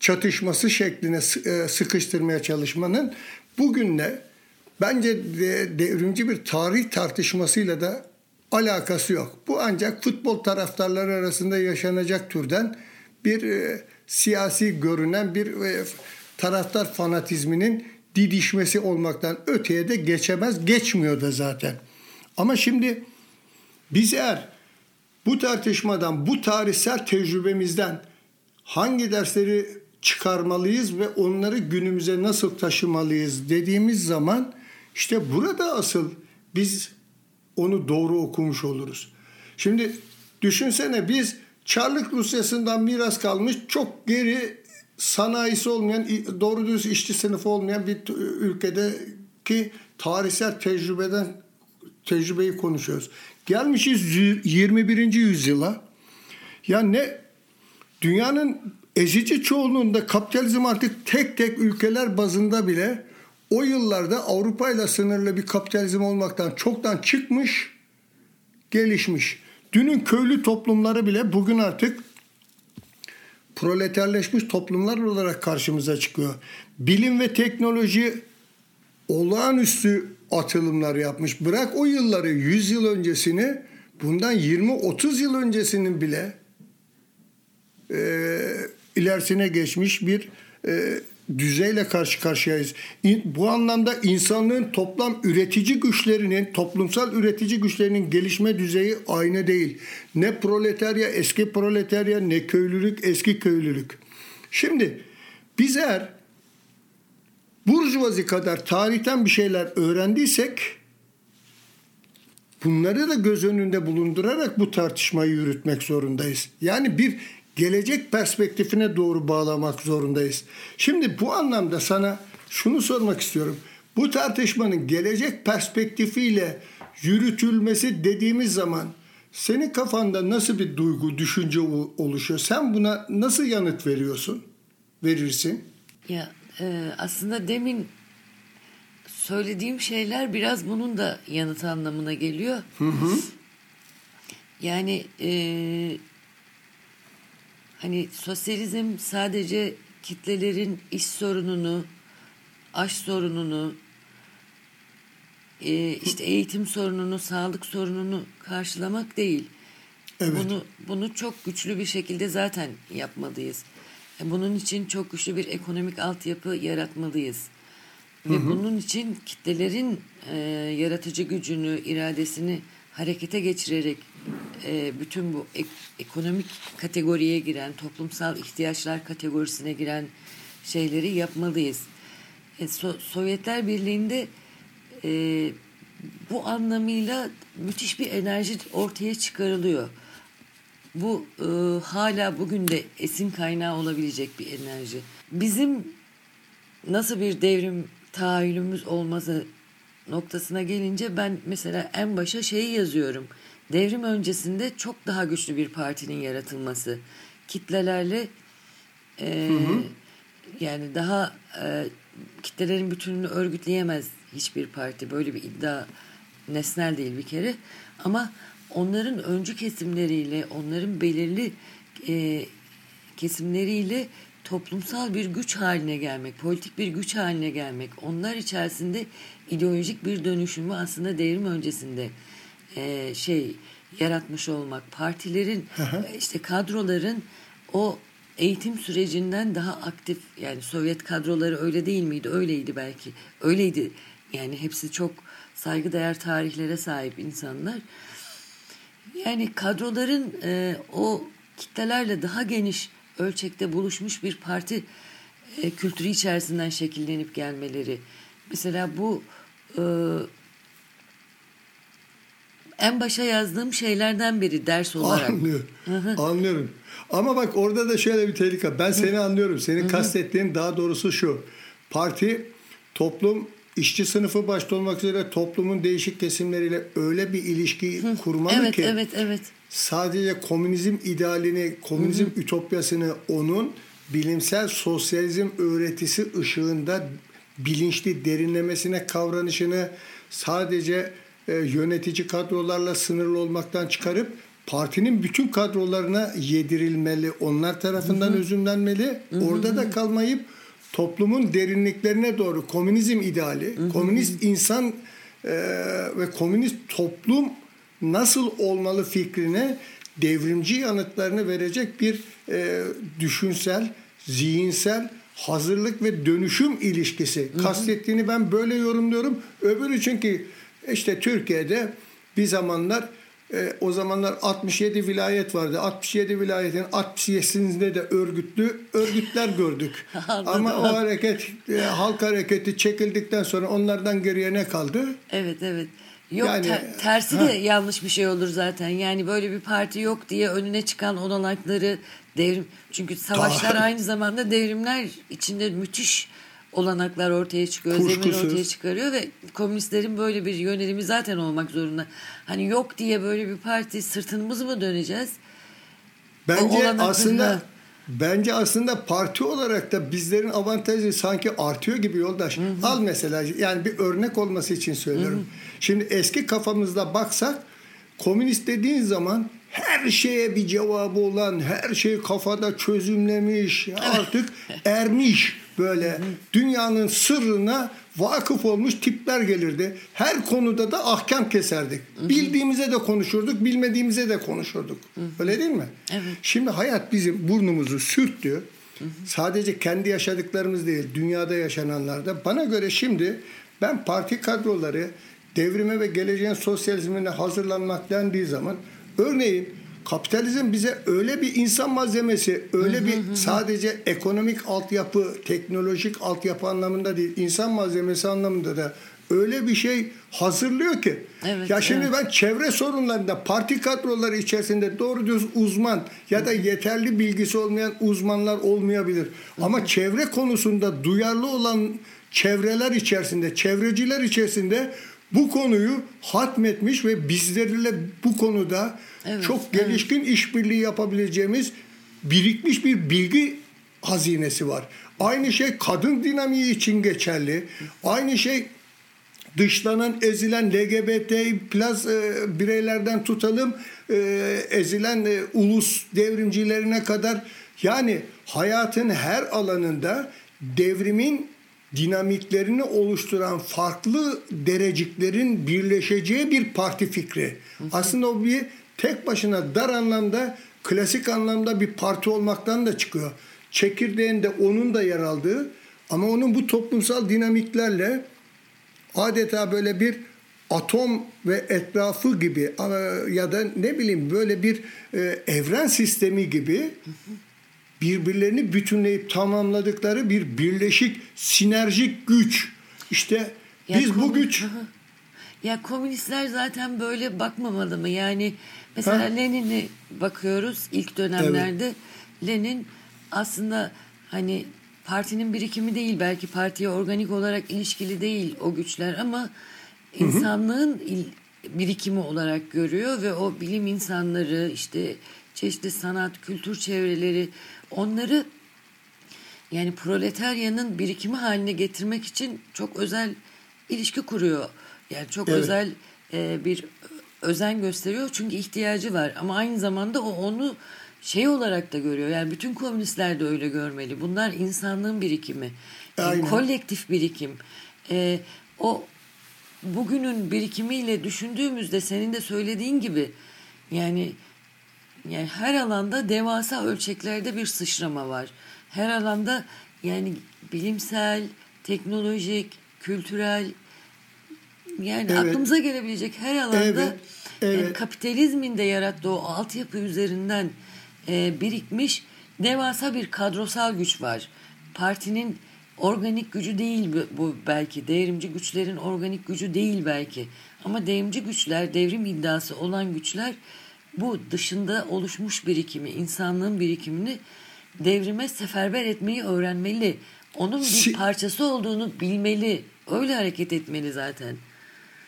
çatışması şekline e, sıkıştırmaya çalışmanın bugünle bence de devrimci bir tarih tartışmasıyla da alakası yok. Bu ancak futbol taraftarları arasında yaşanacak türden bir e, siyasi görünen bir e, taraftar fanatizminin didişmesi olmaktan öteye de geçemez, geçmiyor da zaten. Ama şimdi biz eğer bu tartışmadan, bu tarihsel tecrübemizden hangi dersleri çıkarmalıyız ve onları günümüze nasıl taşımalıyız dediğimiz zaman işte burada asıl biz onu doğru okumuş oluruz. Şimdi düşünsene biz Çarlık Rusyası'ndan miras kalmış çok geri sanayisi olmayan, doğru düz işçi sınıfı olmayan bir ülkedeki tarihsel tecrübeden tecrübeyi konuşuyoruz. Gelmişiz 21. yüzyıla. Ya ne dünyanın ezici çoğunluğunda kapitalizm artık tek tek ülkeler bazında bile o yıllarda Avrupa ile sınırlı bir kapitalizm olmaktan çoktan çıkmış, gelişmiş. Dünün köylü toplumları bile bugün artık proleterleşmiş toplumlar olarak karşımıza çıkıyor. Bilim ve teknoloji olağanüstü atılımlar yapmış. Bırak o yılları 100 yıl öncesini bundan 20-30 yıl öncesinin bile e, ilerisine geçmiş bir e, düzeyle karşı karşıyayız. Bu anlamda insanlığın toplam üretici güçlerinin, toplumsal üretici güçlerinin gelişme düzeyi aynı değil. Ne proletarya eski proletarya ne köylülük eski köylülük. Şimdi biz eğer burjuvazi kadar tarihten bir şeyler öğrendiysek Bunları da göz önünde bulundurarak bu tartışmayı yürütmek zorundayız. Yani bir gelecek perspektifine doğru bağlamak zorundayız. Şimdi bu anlamda sana şunu sormak istiyorum. Bu tartışmanın gelecek perspektifiyle yürütülmesi dediğimiz zaman senin kafanda nasıl bir duygu, düşünce oluşuyor? Sen buna nasıl yanıt veriyorsun? Verirsin. Ya e, aslında demin söylediğim şeyler biraz bunun da yanıt anlamına geliyor. Hı hı. Yani e, hani sosyalizm sadece kitlelerin iş sorununu, aş sorununu, e, işte eğitim sorununu, sağlık sorununu karşılamak değil. Evet. Bunu bunu çok güçlü bir şekilde zaten yapmalıyız. E, bunun için çok güçlü bir ekonomik altyapı yaratmalıyız. Ve hı hı. bunun için kitlelerin e, yaratıcı gücünü, iradesini harekete geçirerek e, bütün bu ek, ekonomik kategoriye giren, toplumsal ihtiyaçlar kategorisine giren şeyleri yapmalıyız. E, so, Sovyetler Birliği'nde e, bu anlamıyla müthiş bir enerji ortaya çıkarılıyor. Bu e, hala bugün de esin kaynağı olabilecek bir enerji. Bizim nasıl bir devrim tahayyülümüz olması noktasına gelince ben mesela en başa şeyi yazıyorum. Devrim öncesinde çok daha güçlü bir partinin yaratılması. Kitlelerle e, hı hı. yani daha e, kitlelerin bütününü örgütleyemez hiçbir parti. Böyle bir iddia nesnel değil bir kere. Ama onların öncü kesimleriyle, onların belirli e, kesimleriyle toplumsal bir güç haline gelmek, politik bir güç haline gelmek, onlar içerisinde ideolojik bir dönüşümü aslında devrim öncesinde e, şey yaratmış olmak, partilerin işte kadroların o eğitim sürecinden daha aktif yani Sovyet kadroları öyle değil miydi? Öyleydi belki. Öyleydi. Yani hepsi çok saygıdeğer tarihlere sahip insanlar. Yani kadroların e, o kitlelerle daha geniş ölçekte buluşmuş bir parti e, kültürü içerisinden şekillenip gelmeleri. Mesela bu e, en başa yazdığım şeylerden biri ders olarak. Anlıyorum. Anlıyorum. Ama bak orada da şöyle bir tehlike. Ben seni anlıyorum. Senin kastettiğin daha doğrusu şu. Parti, toplum, işçi sınıfı başta olmak üzere toplumun değişik kesimleriyle öyle bir ilişki kurmalı evet, ki. Evet, evet, Sadece komünizm idealini, komünizm ütopyasını onun bilimsel sosyalizm öğretisi ışığında bilinçli derinlemesine kavranışını sadece e, yönetici kadrolarla sınırlı olmaktan çıkarıp partinin bütün kadrolarına yedirilmeli, onlar tarafından Hı-hı. özümlenmeli. Hı-hı. Orada da kalmayıp toplumun derinliklerine doğru komünizm ideali, Hı-hı. komünist insan e, ve komünist toplum nasıl olmalı fikrine devrimci yanıtlarını verecek bir e, düşünsel, zihinsel hazırlık ve dönüşüm ilişkisi hı hı. kastettiğini ben böyle yorumluyorum. Öbürü çünkü işte Türkiye'de bir zamanlar e, o zamanlar 67 vilayet vardı. 67 vilayetin 67'sinde de örgütlü örgütler gördük. Ama o hareket e, halk hareketi çekildikten sonra onlardan geriye ne kaldı? Evet evet. Yok yani, ter, tersi ha. de yanlış bir şey olur zaten. Yani böyle bir parti yok diye önüne çıkan olanakları devrim çünkü savaşlar aynı zamanda devrimler içinde müthiş olanaklar ortaya çıkıyor, Kuşkusuz. zemin ortaya çıkarıyor ve komünistlerin böyle bir yönelimi zaten olmak zorunda. Hani yok diye böyle bir parti sırtımızı mı döneceğiz? Bence aslında bence aslında parti olarak da bizlerin avantajı sanki artıyor gibi yoldaş. Hı hı. Al mesela yani bir örnek olması için söylüyorum. Hı hı. Şimdi eski kafamızda baksak komünist dediğin zaman her şeye bir cevabı olan, her şeyi kafada çözümlemiş, artık ermiş böyle dünyanın sırrına vakıf olmuş tipler gelirdi. Her konuda da ahkam keserdik. Bildiğimize de konuşurduk, bilmediğimize de konuşurduk. Öyle değil mi? Evet. Şimdi hayat bizim burnumuzu sürttü. Sadece kendi yaşadıklarımız değil, dünyada yaşananlarda. Bana göre şimdi ben parti kadroları devrime ve geleceğin sosyalizmine hazırlanmak dendiği zaman örneğin kapitalizm bize öyle bir insan malzemesi, öyle bir sadece ekonomik altyapı, teknolojik altyapı anlamında değil, insan malzemesi anlamında da öyle bir şey hazırlıyor ki. Evet, ya şimdi evet. ben çevre sorunlarında parti kadroları içerisinde doğru düz uzman ya da yeterli bilgisi olmayan uzmanlar olmayabilir. Ama çevre konusunda duyarlı olan çevreler içerisinde, çevreciler içerisinde bu konuyu hatmetmiş ve bizlerle bu konuda Evet, çok gelişkin işbirliği yapabileceğimiz birikmiş bir bilgi hazinesi var. Aynı şey kadın dinamiği için geçerli. Aynı şey dışlanan, ezilen LGBT plus e, bireylerden tutalım e, ezilen e, ulus devrimcilerine kadar yani hayatın her alanında devrimin dinamiklerini oluşturan farklı dereciklerin birleşeceği bir parti fikri. Aslında o bir tek başına dar anlamda klasik anlamda bir parti olmaktan da çıkıyor. Çekirdeğinde onun da yer aldığı ama onun bu toplumsal dinamiklerle adeta böyle bir atom ve etrafı gibi ya da ne bileyim böyle bir e, evren sistemi gibi birbirlerini bütünleyip tamamladıkları bir birleşik sinerjik güç. İşte Ya biz bu komün- güç Hı hı. Ya komünistler zaten böyle bakmamalı mı? Yani mesela? Lenin'e bakıyoruz ilk dönemlerde. Lenin aslında hani partinin birikimi değil belki partiye organik olarak ilişkili değil o güçler ama insanlığın il- birikimi olarak görüyor ve o bilim insanları işte çeşitli sanat kültür çevreleri onları yani proletaryanın birikimi haline getirmek için çok özel ilişki kuruyor. Yani çok Evet. özel e, bir özen gösteriyor çünkü ihtiyacı var ama aynı zamanda o onu şey olarak da görüyor. Yani bütün komünistler de öyle görmeli. Bunlar insanlığın birikimi. Yani Aynen. kolektif birikim. E, o bugünün birikimiyle düşündüğümüzde senin de söylediğin gibi yani yani her alanda devasa ölçeklerde bir sıçrama var. Her alanda yani bilimsel, teknolojik, kültürel yani Evet. aklımıza gelebilecek her alanda Evet, evet. yani kapitalizmin de yarattığı o altyapı üzerinden e, birikmiş devasa bir kadrosal güç var. Partinin organik gücü değil bu, bu belki. Devrimci güçlerin organik gücü değil belki. Ama devrimci güçler, devrim iddiası olan güçler bu dışında oluşmuş birikimi, insanlığın birikimini devrime seferber etmeyi öğrenmeli. Onun bir parçası olduğunu bilmeli. Öyle hareket etmeli zaten.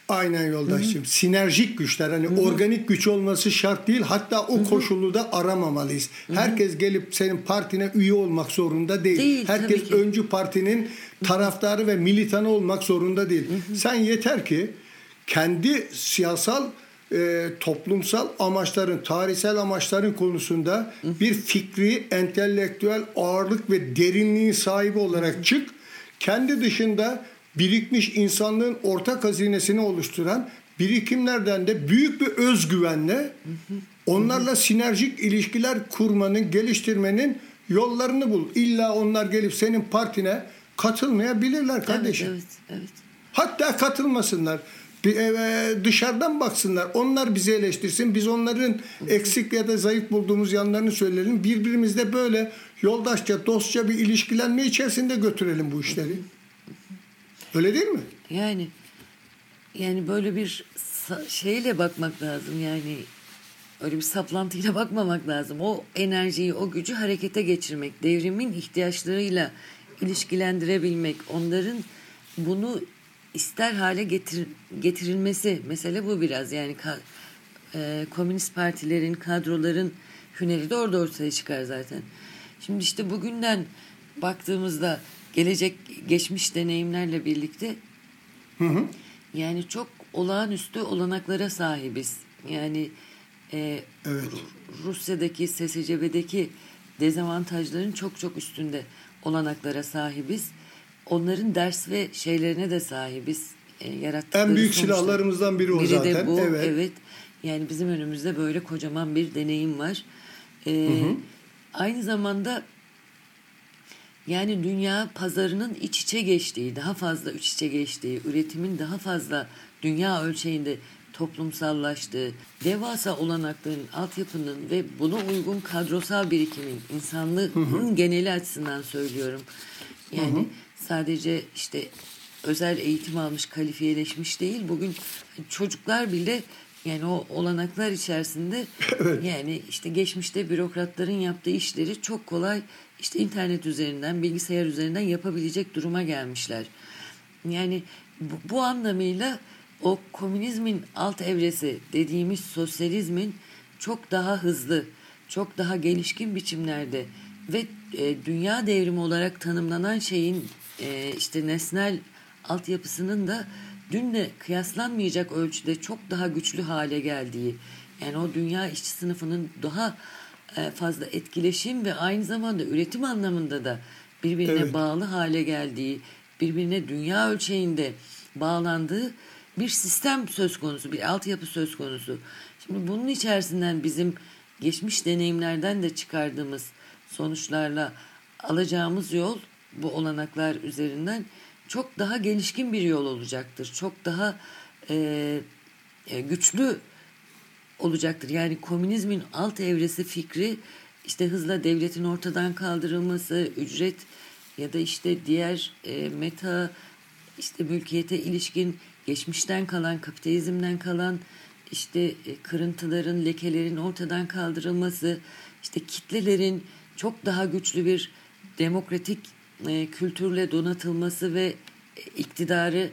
Aynen yoldaşım. Sinerjik güçler hani organik güç olması şart değil. Hatta o koşulu da aramamalıyız. Herkes gelip senin partine üye olmak zorunda değil. Değil, Herkes öncü partinin taraftarı ve militanı olmak zorunda değil. Sen yeter ki kendi siyasal e, toplumsal amaçların, tarihsel amaçların konusunda bir fikri, entelektüel ağırlık ve derinliğin sahibi olarak çık. Kendi dışında birikmiş insanlığın ortak hazinesini oluşturan birikimlerden de büyük bir özgüvenle onlarla sinerjik ilişkiler kurmanın, geliştirmenin yollarını bul. İlla onlar gelip senin partine katılmayabilirler kardeşim. Evet, evet, evet. Hatta katılmasınlar. Bir, e, dışarıdan baksınlar. Onlar bizi eleştirsin. Biz onların eksik ya da zayıf bulduğumuz yanlarını söyleyelim. Birbirimizle böyle yoldaşça, dostça bir ilişkilenme içerisinde götürelim bu işleri. Öyle değil mi? Yani yani böyle bir şeyle bakmak lazım yani öyle bir saplantıyla bakmamak lazım. O enerjiyi, o gücü harekete geçirmek, devrimin ihtiyaçlarıyla ilişkilendirebilmek, onların bunu ister hale getir, getirilmesi mesele bu biraz yani ka- e, komünist partilerin, kadroların hüneri de orada ortaya çıkar zaten. Şimdi işte bugünden baktığımızda gelecek geçmiş deneyimlerle birlikte yani çok olağanüstü olanaklara sahibiz. Yani e, Evet. Ru- Rusya'daki SSCB'deki dezavantajların çok çok üstünde olanaklara sahibiz. Onların ders ve şeylerine de sahibiz. E, yarattıkları En büyük sonuçlar. silahlarımızdan biri o de zaten. bu. Evet. evet. Yani bizim önümüzde böyle kocaman bir deneyim var. E, Aynı zamanda yani dünya pazarının iç içe geçtiği, daha fazla iç içe geçtiği, üretimin daha fazla dünya ölçeğinde toplumsallaştığı, devasa olanakların, altyapının ve buna uygun kadrosal birikimin, insanlığın geneli açısından söylüyorum. Yani sadece işte özel eğitim almış, kalifiyeleşmiş değil. Bugün çocuklar bile yani o olanaklar içerisinde evet. yani işte geçmişte bürokratların yaptığı işleri çok kolay işte internet üzerinden, bilgisayar üzerinden yapabilecek duruma gelmişler. Yani bu, bu anlamıyla o komünizmin alt evresi dediğimiz sosyalizmin çok daha hızlı, çok daha gelişkin biçimlerde ve e, dünya devrimi olarak tanımlanan şeyin e, işte nesnel altyapısının da dünle kıyaslanmayacak ölçüde çok daha güçlü hale geldiği yani o dünya işçi sınıfının daha e, fazla etkileşim ve aynı zamanda üretim anlamında da birbirine evet. bağlı hale geldiği, birbirine dünya ölçeğinde bağlandığı bir sistem söz konusu, bir altyapı söz konusu. Şimdi bunun içerisinden bizim geçmiş deneyimlerden de çıkardığımız sonuçlarla alacağımız yol bu olanaklar üzerinden çok daha gelişkin bir yol olacaktır. Çok daha e, e, güçlü olacaktır. Yani komünizmin alt evresi fikri işte hızla devletin ortadan kaldırılması, ücret ya da işte diğer e, meta işte mülkiyete ilişkin geçmişten kalan, kapitalizmden kalan işte e, kırıntıların, lekelerin ortadan kaldırılması, işte kitlelerin çok daha güçlü bir demokratik e, kültürle donatılması ve iktidarı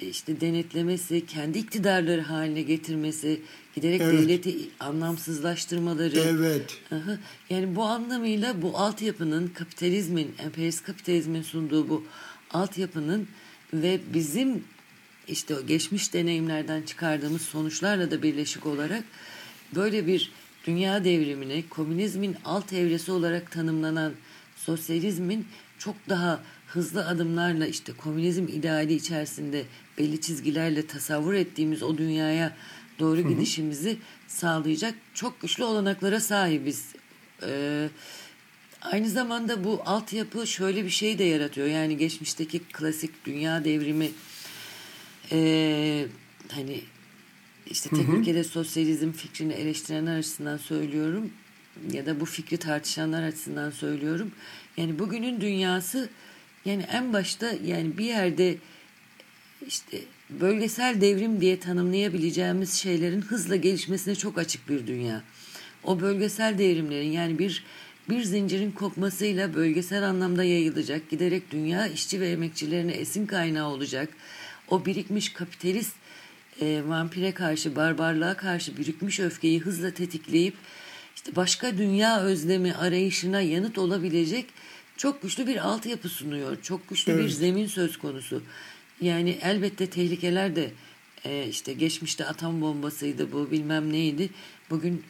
e, işte denetlemesi, kendi iktidarları haline getirmesi, giderek evet. devleti anlamsızlaştırmaları. Evet. Aha. Yani bu anlamıyla bu altyapının kapitalizmin, emperyalist kapitalizmin sunduğu bu altyapının ve bizim işte o geçmiş deneyimlerden çıkardığımız sonuçlarla da birleşik olarak böyle bir dünya devrimine komünizmin alt evresi olarak tanımlanan sosyalizmin çok daha hızlı adımlarla işte komünizm ideali içerisinde belli çizgilerle tasavvur ettiğimiz o dünyaya doğru Hı-hı. gidişimizi sağlayacak çok güçlü olanaklara sahibiz. Ee, aynı zamanda bu altyapı şöyle bir şey de yaratıyor. Yani geçmişteki klasik dünya devrimi e, hani işte tek hı hı. ülkede sosyalizm fikrini eleştirenler açısından söylüyorum ya da bu fikri tartışanlar açısından söylüyorum. Yani bugünün dünyası yani en başta yani bir yerde işte bölgesel devrim diye tanımlayabileceğimiz şeylerin hızla gelişmesine çok açık bir dünya. O bölgesel devrimlerin yani bir bir zincirin kopmasıyla bölgesel anlamda yayılacak, giderek dünya işçi ve emekçilerine esin kaynağı olacak. O birikmiş kapitalist e, vampire karşı, barbarlığa karşı birikmiş öfkeyi hızla tetikleyip işte başka dünya özlemi arayışına yanıt olabilecek çok güçlü bir altyapı sunuyor. Çok güçlü evet. bir zemin söz konusu. Yani elbette tehlikeler de e, işte geçmişte atom bombasıydı bu bilmem neydi. Bugün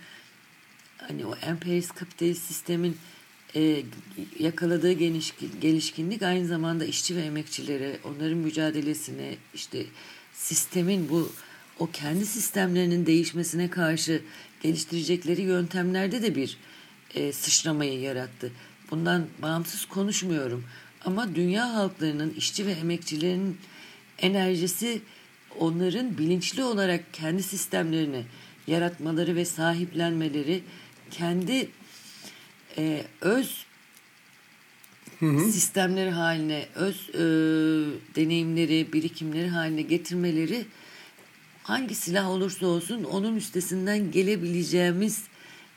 hani o emperyalist kapitalist sistemin e, yakaladığı geniş, gelişkinlik aynı zamanda işçi ve emekçilere, onların mücadelesine, işte sistemin bu o kendi sistemlerinin değişmesine karşı geliştirecekleri yöntemlerde de bir e, sıçramayı yarattı. Bundan bağımsız konuşmuyorum. Ama dünya halklarının, işçi ve emekçilerin enerjisi onların bilinçli olarak kendi sistemlerini yaratmaları ve sahiplenmeleri, kendi e, öz hı hı. sistemleri haline, öz e, deneyimleri, birikimleri haline getirmeleri hangi silah olursa olsun onun üstesinden gelebileceğimiz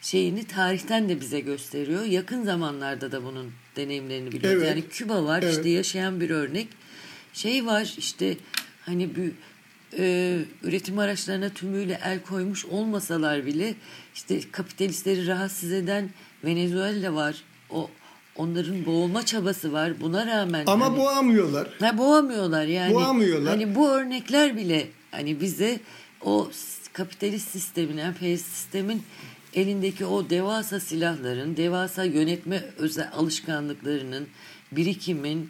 şeyini tarihten de bize gösteriyor. Yakın zamanlarda da bunun deneyimlerini biliyoruz. Evet. Yani Küba var evet. işte yaşayan bir örnek. Şey var işte hani bir e, üretim araçlarına tümüyle el koymuş olmasalar bile işte kapitalistleri rahatsız eden Venezuela var. O onların boğulma çabası var. Buna rağmen ama hani, boğamıyorlar. Ha boğamıyorlar yani. Boğamıyorlar. Hani bu örnekler bile hani bize o kapitalist sistemin, emperyalist sistemin elindeki o devasa silahların, devasa yönetme özel alışkanlıklarının, birikimin,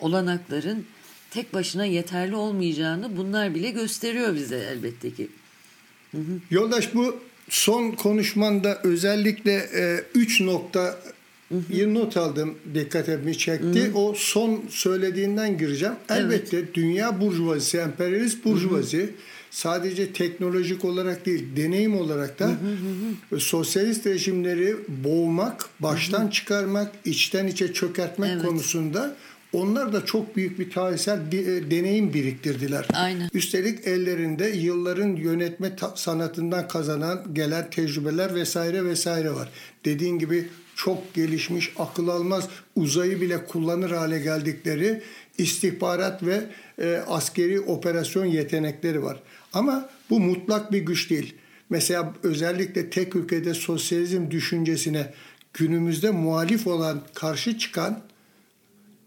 olanakların tek başına yeterli olmayacağını bunlar bile gösteriyor bize elbette ki. Hı hı. Yoldaş bu son konuşmanda özellikle e, üç nokta bir not aldım dikkatimi çekti. Hı hı. O son söylediğinden gireceğim. Elbette evet. dünya burjuvazisi, emperyalist burjuvazi hı hı sadece teknolojik olarak değil, deneyim olarak da hı hı hı. sosyalist rejimleri boğmak, baştan hı hı. çıkarmak, içten içe çökertmek evet. konusunda onlar da çok büyük bir tarihsel bir, e, deneyim biriktirdiler. Aynen. Üstelik ellerinde yılların yönetme sanatından kazanan gelen tecrübeler vesaire vesaire var. Dediğin gibi çok gelişmiş, akıl almaz, uzayı bile kullanır hale geldikleri istihbarat ve e, askeri operasyon yetenekleri var. Ama bu mutlak bir güç değil. Mesela özellikle tek ülkede sosyalizm düşüncesine günümüzde muhalif olan, karşı çıkan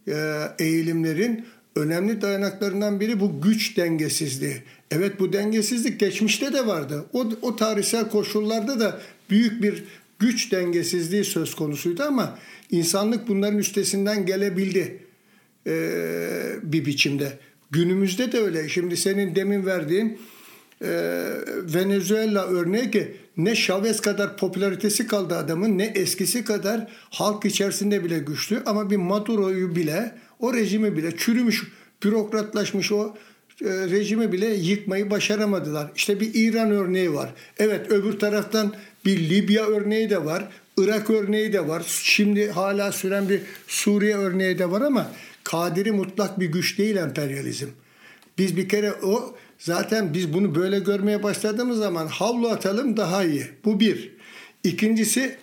e, eğilimlerin önemli dayanaklarından biri bu güç dengesizliği. Evet bu dengesizlik geçmişte de vardı. O, o tarihsel koşullarda da büyük bir güç dengesizliği söz konusuydu ama insanlık bunların üstesinden gelebildi e, bir biçimde. Günümüzde de öyle. Şimdi senin demin verdiğin e, Venezuela örneği ki ne Chavez kadar popülaritesi kaldı adamın ne eskisi kadar halk içerisinde bile güçlü ama bir Maduro'yu bile o rejimi bile çürümüş bürokratlaşmış o rejimi bile yıkmayı başaramadılar. İşte bir İran örneği var. Evet öbür taraftan bir Libya örneği de var. Irak örneği de var. Şimdi hala süren bir Suriye örneği de var ama kadiri mutlak bir güç değil emperyalizm. Biz bir kere o zaten biz bunu böyle görmeye başladığımız zaman havlu atalım daha iyi. Bu bir. İkincisi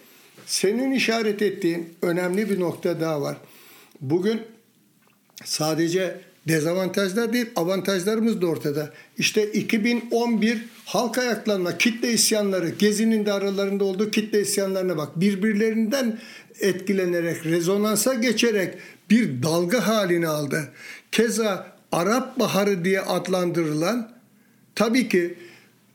senin işaret ettiğin önemli bir nokta daha var. Bugün sadece dezavantajlar değil avantajlarımız da ortada. İşte 2011 halk ayaklanma, kitle isyanları, Gezi'nin de aralarında olduğu kitle isyanlarına bak. Birbirlerinden etkilenerek, rezonansa geçerek bir dalga halini aldı. Keza Arap Baharı diye adlandırılan tabii ki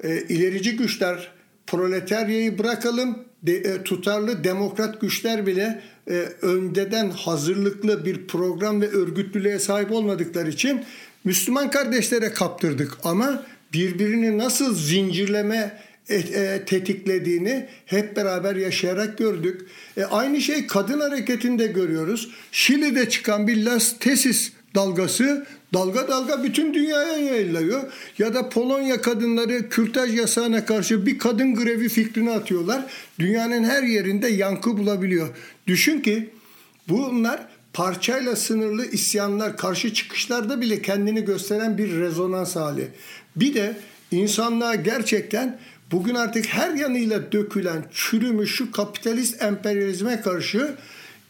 e, ilerici güçler proletaryayı bırakalım de, e, tutarlı demokrat güçler bile e, önceden hazırlıklı bir program ve örgütlülüğe sahip olmadıkları için Müslüman kardeşlere kaptırdık ama birbirini nasıl zincirleme e, e, tetiklediğini hep beraber yaşayarak gördük. E, aynı şey kadın hareketinde görüyoruz. Şili'de çıkan bir Las Tesis dalgası dalga dalga bütün dünyaya yayılıyor. Ya da Polonya kadınları kürtaj yasağına karşı bir kadın grevi fikrini atıyorlar. Dünyanın her yerinde yankı bulabiliyor. Düşün ki bunlar parçayla sınırlı isyanlar, karşı çıkışlarda bile kendini gösteren bir rezonans hali. Bir de insanlığa gerçekten bugün artık her yanıyla dökülen, çürümüş şu kapitalist emperyalizme karşı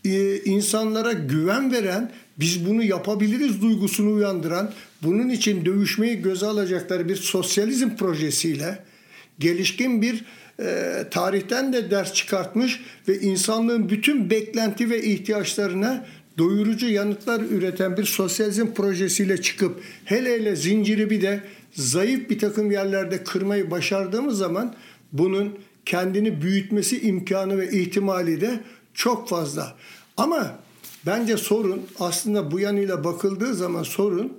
e, insanlara güven veren, biz bunu yapabiliriz duygusunu uyandıran, bunun için dövüşmeyi göze alacakları bir sosyalizm projesiyle gelişkin bir e, tarihten de ders çıkartmış ve insanlığın bütün beklenti ve ihtiyaçlarına doyurucu yanıtlar üreten bir sosyalizm projesiyle çıkıp hele hele zinciri bir de zayıf bir takım yerlerde kırmayı başardığımız zaman bunun kendini büyütmesi imkanı ve ihtimali de çok fazla. Ama bence sorun aslında bu yanıyla bakıldığı zaman sorun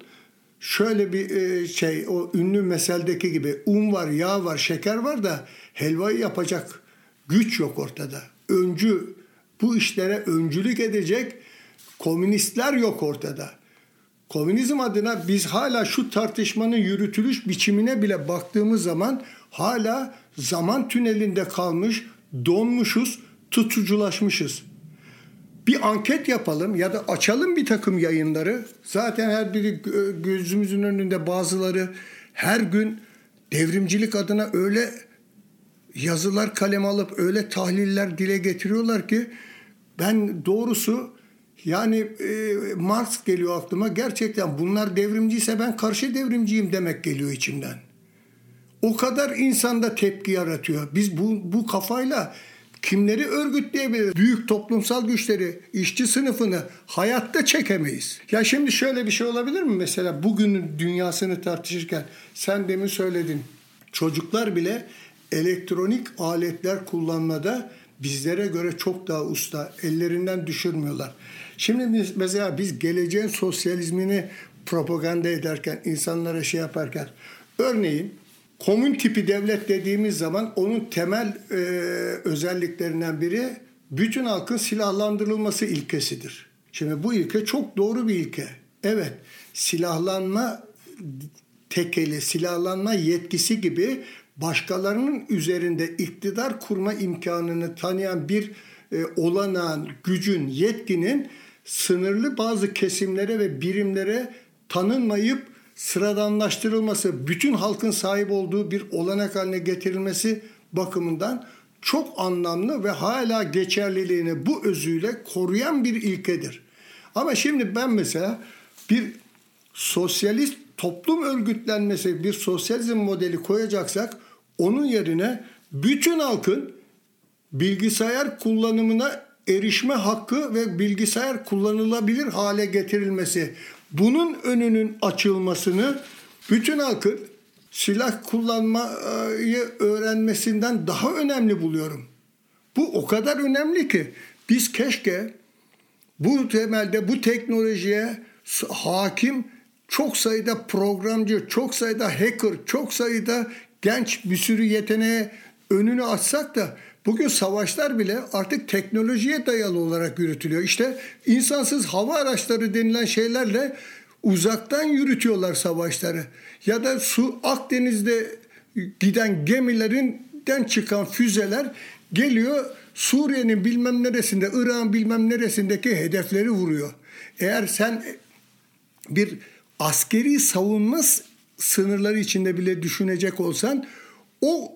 şöyle bir e, şey o ünlü meseldeki gibi un var, yağ var, şeker var da helvayı yapacak güç yok ortada. Öncü bu işlere öncülük edecek komünistler yok ortada. Komünizm adına biz hala şu tartışmanın yürütülüş biçimine bile baktığımız zaman hala zaman tünelinde kalmış, donmuşuz, tutuculaşmışız. Bir anket yapalım ya da açalım bir takım yayınları. Zaten her biri gözümüzün önünde bazıları her gün devrimcilik adına öyle yazılar kalem alıp öyle tahliller dile getiriyorlar ki ben doğrusu yani e, Marx geliyor aklıma. Gerçekten bunlar devrimciyse ben karşı devrimciyim demek geliyor içimden. O kadar insanda tepki yaratıyor. Biz bu, bu kafayla kimleri örgütleyebiliriz? Büyük toplumsal güçleri, işçi sınıfını hayatta çekemeyiz. Ya şimdi şöyle bir şey olabilir mi? Mesela bugünün dünyasını tartışırken sen demin söyledin. Çocuklar bile elektronik aletler kullanmada bizlere göre çok daha usta. Ellerinden düşürmüyorlar. Şimdi biz, mesela biz geleceğin sosyalizmini propaganda ederken, insanlara şey yaparken örneğin komün tipi devlet dediğimiz zaman onun temel e, özelliklerinden biri bütün halkın silahlandırılması ilkesidir. Şimdi bu ilke çok doğru bir ilke. Evet, silahlanma tekeli, silahlanma yetkisi gibi başkalarının üzerinde iktidar kurma imkanını tanıyan bir e, olanağın, gücün, yetkinin sınırlı bazı kesimlere ve birimlere tanınmayıp sıradanlaştırılması, bütün halkın sahip olduğu bir olanak haline getirilmesi bakımından çok anlamlı ve hala geçerliliğini bu özüyle koruyan bir ilkedir. Ama şimdi ben mesela bir sosyalist toplum örgütlenmesi, bir sosyalizm modeli koyacaksak onun yerine bütün halkın bilgisayar kullanımına erişme hakkı ve bilgisayar kullanılabilir hale getirilmesi, bunun önünün açılmasını bütün halkın silah kullanmayı öğrenmesinden daha önemli buluyorum. Bu o kadar önemli ki biz keşke bu temelde bu teknolojiye hakim çok sayıda programcı, çok sayıda hacker, çok sayıda genç bir sürü yeteneğe önünü açsak da bugün savaşlar bile artık teknolojiye dayalı olarak yürütülüyor. İşte insansız hava araçları denilen şeylerle uzaktan yürütüyorlar savaşları. Ya da su Akdeniz'de giden gemilerinden çıkan füzeler geliyor Suriye'nin bilmem neresinde, Irak'ın bilmem neresindeki hedefleri vuruyor. Eğer sen bir askeri savunma sınırları içinde bile düşünecek olsan o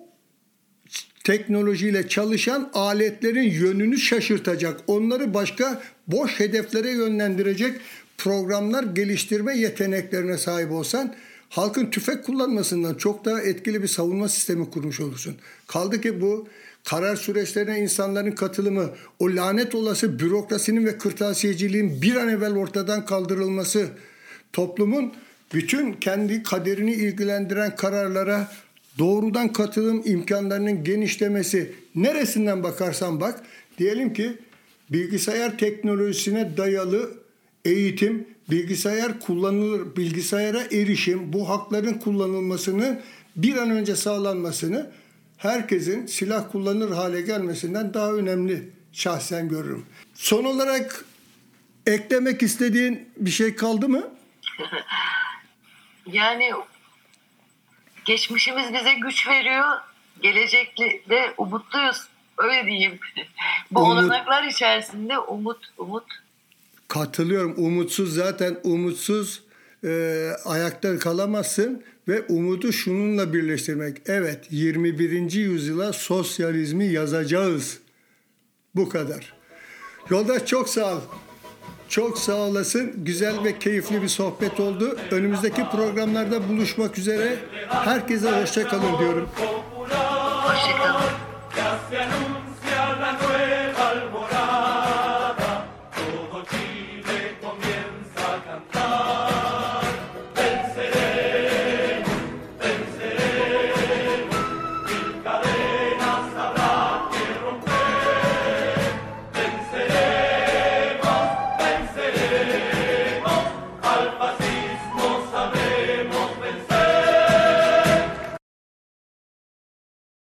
teknolojiyle çalışan aletlerin yönünü şaşırtacak, onları başka boş hedeflere yönlendirecek programlar geliştirme yeteneklerine sahip olsan halkın tüfek kullanmasından çok daha etkili bir savunma sistemi kurmuş olursun. Kaldı ki bu karar süreçlerine insanların katılımı, o lanet olası bürokrasinin ve kırtasiyeciliğin bir an evvel ortadan kaldırılması, toplumun bütün kendi kaderini ilgilendiren kararlara doğrudan katılım imkanlarının genişlemesi neresinden bakarsan bak diyelim ki bilgisayar teknolojisine dayalı eğitim, bilgisayar kullanılır, bilgisayara erişim, bu hakların kullanılmasını bir an önce sağlanmasını herkesin silah kullanır hale gelmesinden daha önemli şahsen görürüm. Son olarak eklemek istediğin bir şey kaldı mı? yani geçmişimiz bize güç veriyor. Gelecekte de umutluyuz. Öyle diyeyim. Bu umut. olanaklar içerisinde umut, umut. Katılıyorum. Umutsuz zaten umutsuz e, ayakta kalamazsın ve umudu şununla birleştirmek. Evet 21. yüzyıla sosyalizmi yazacağız. Bu kadar. Yoldaş çok sağ ol. Çok sağ olasın. Güzel ve keyifli bir sohbet oldu. Önümüzdeki programlarda buluşmak üzere. Herkese hoşça kalın diyorum. Hoşça kalın.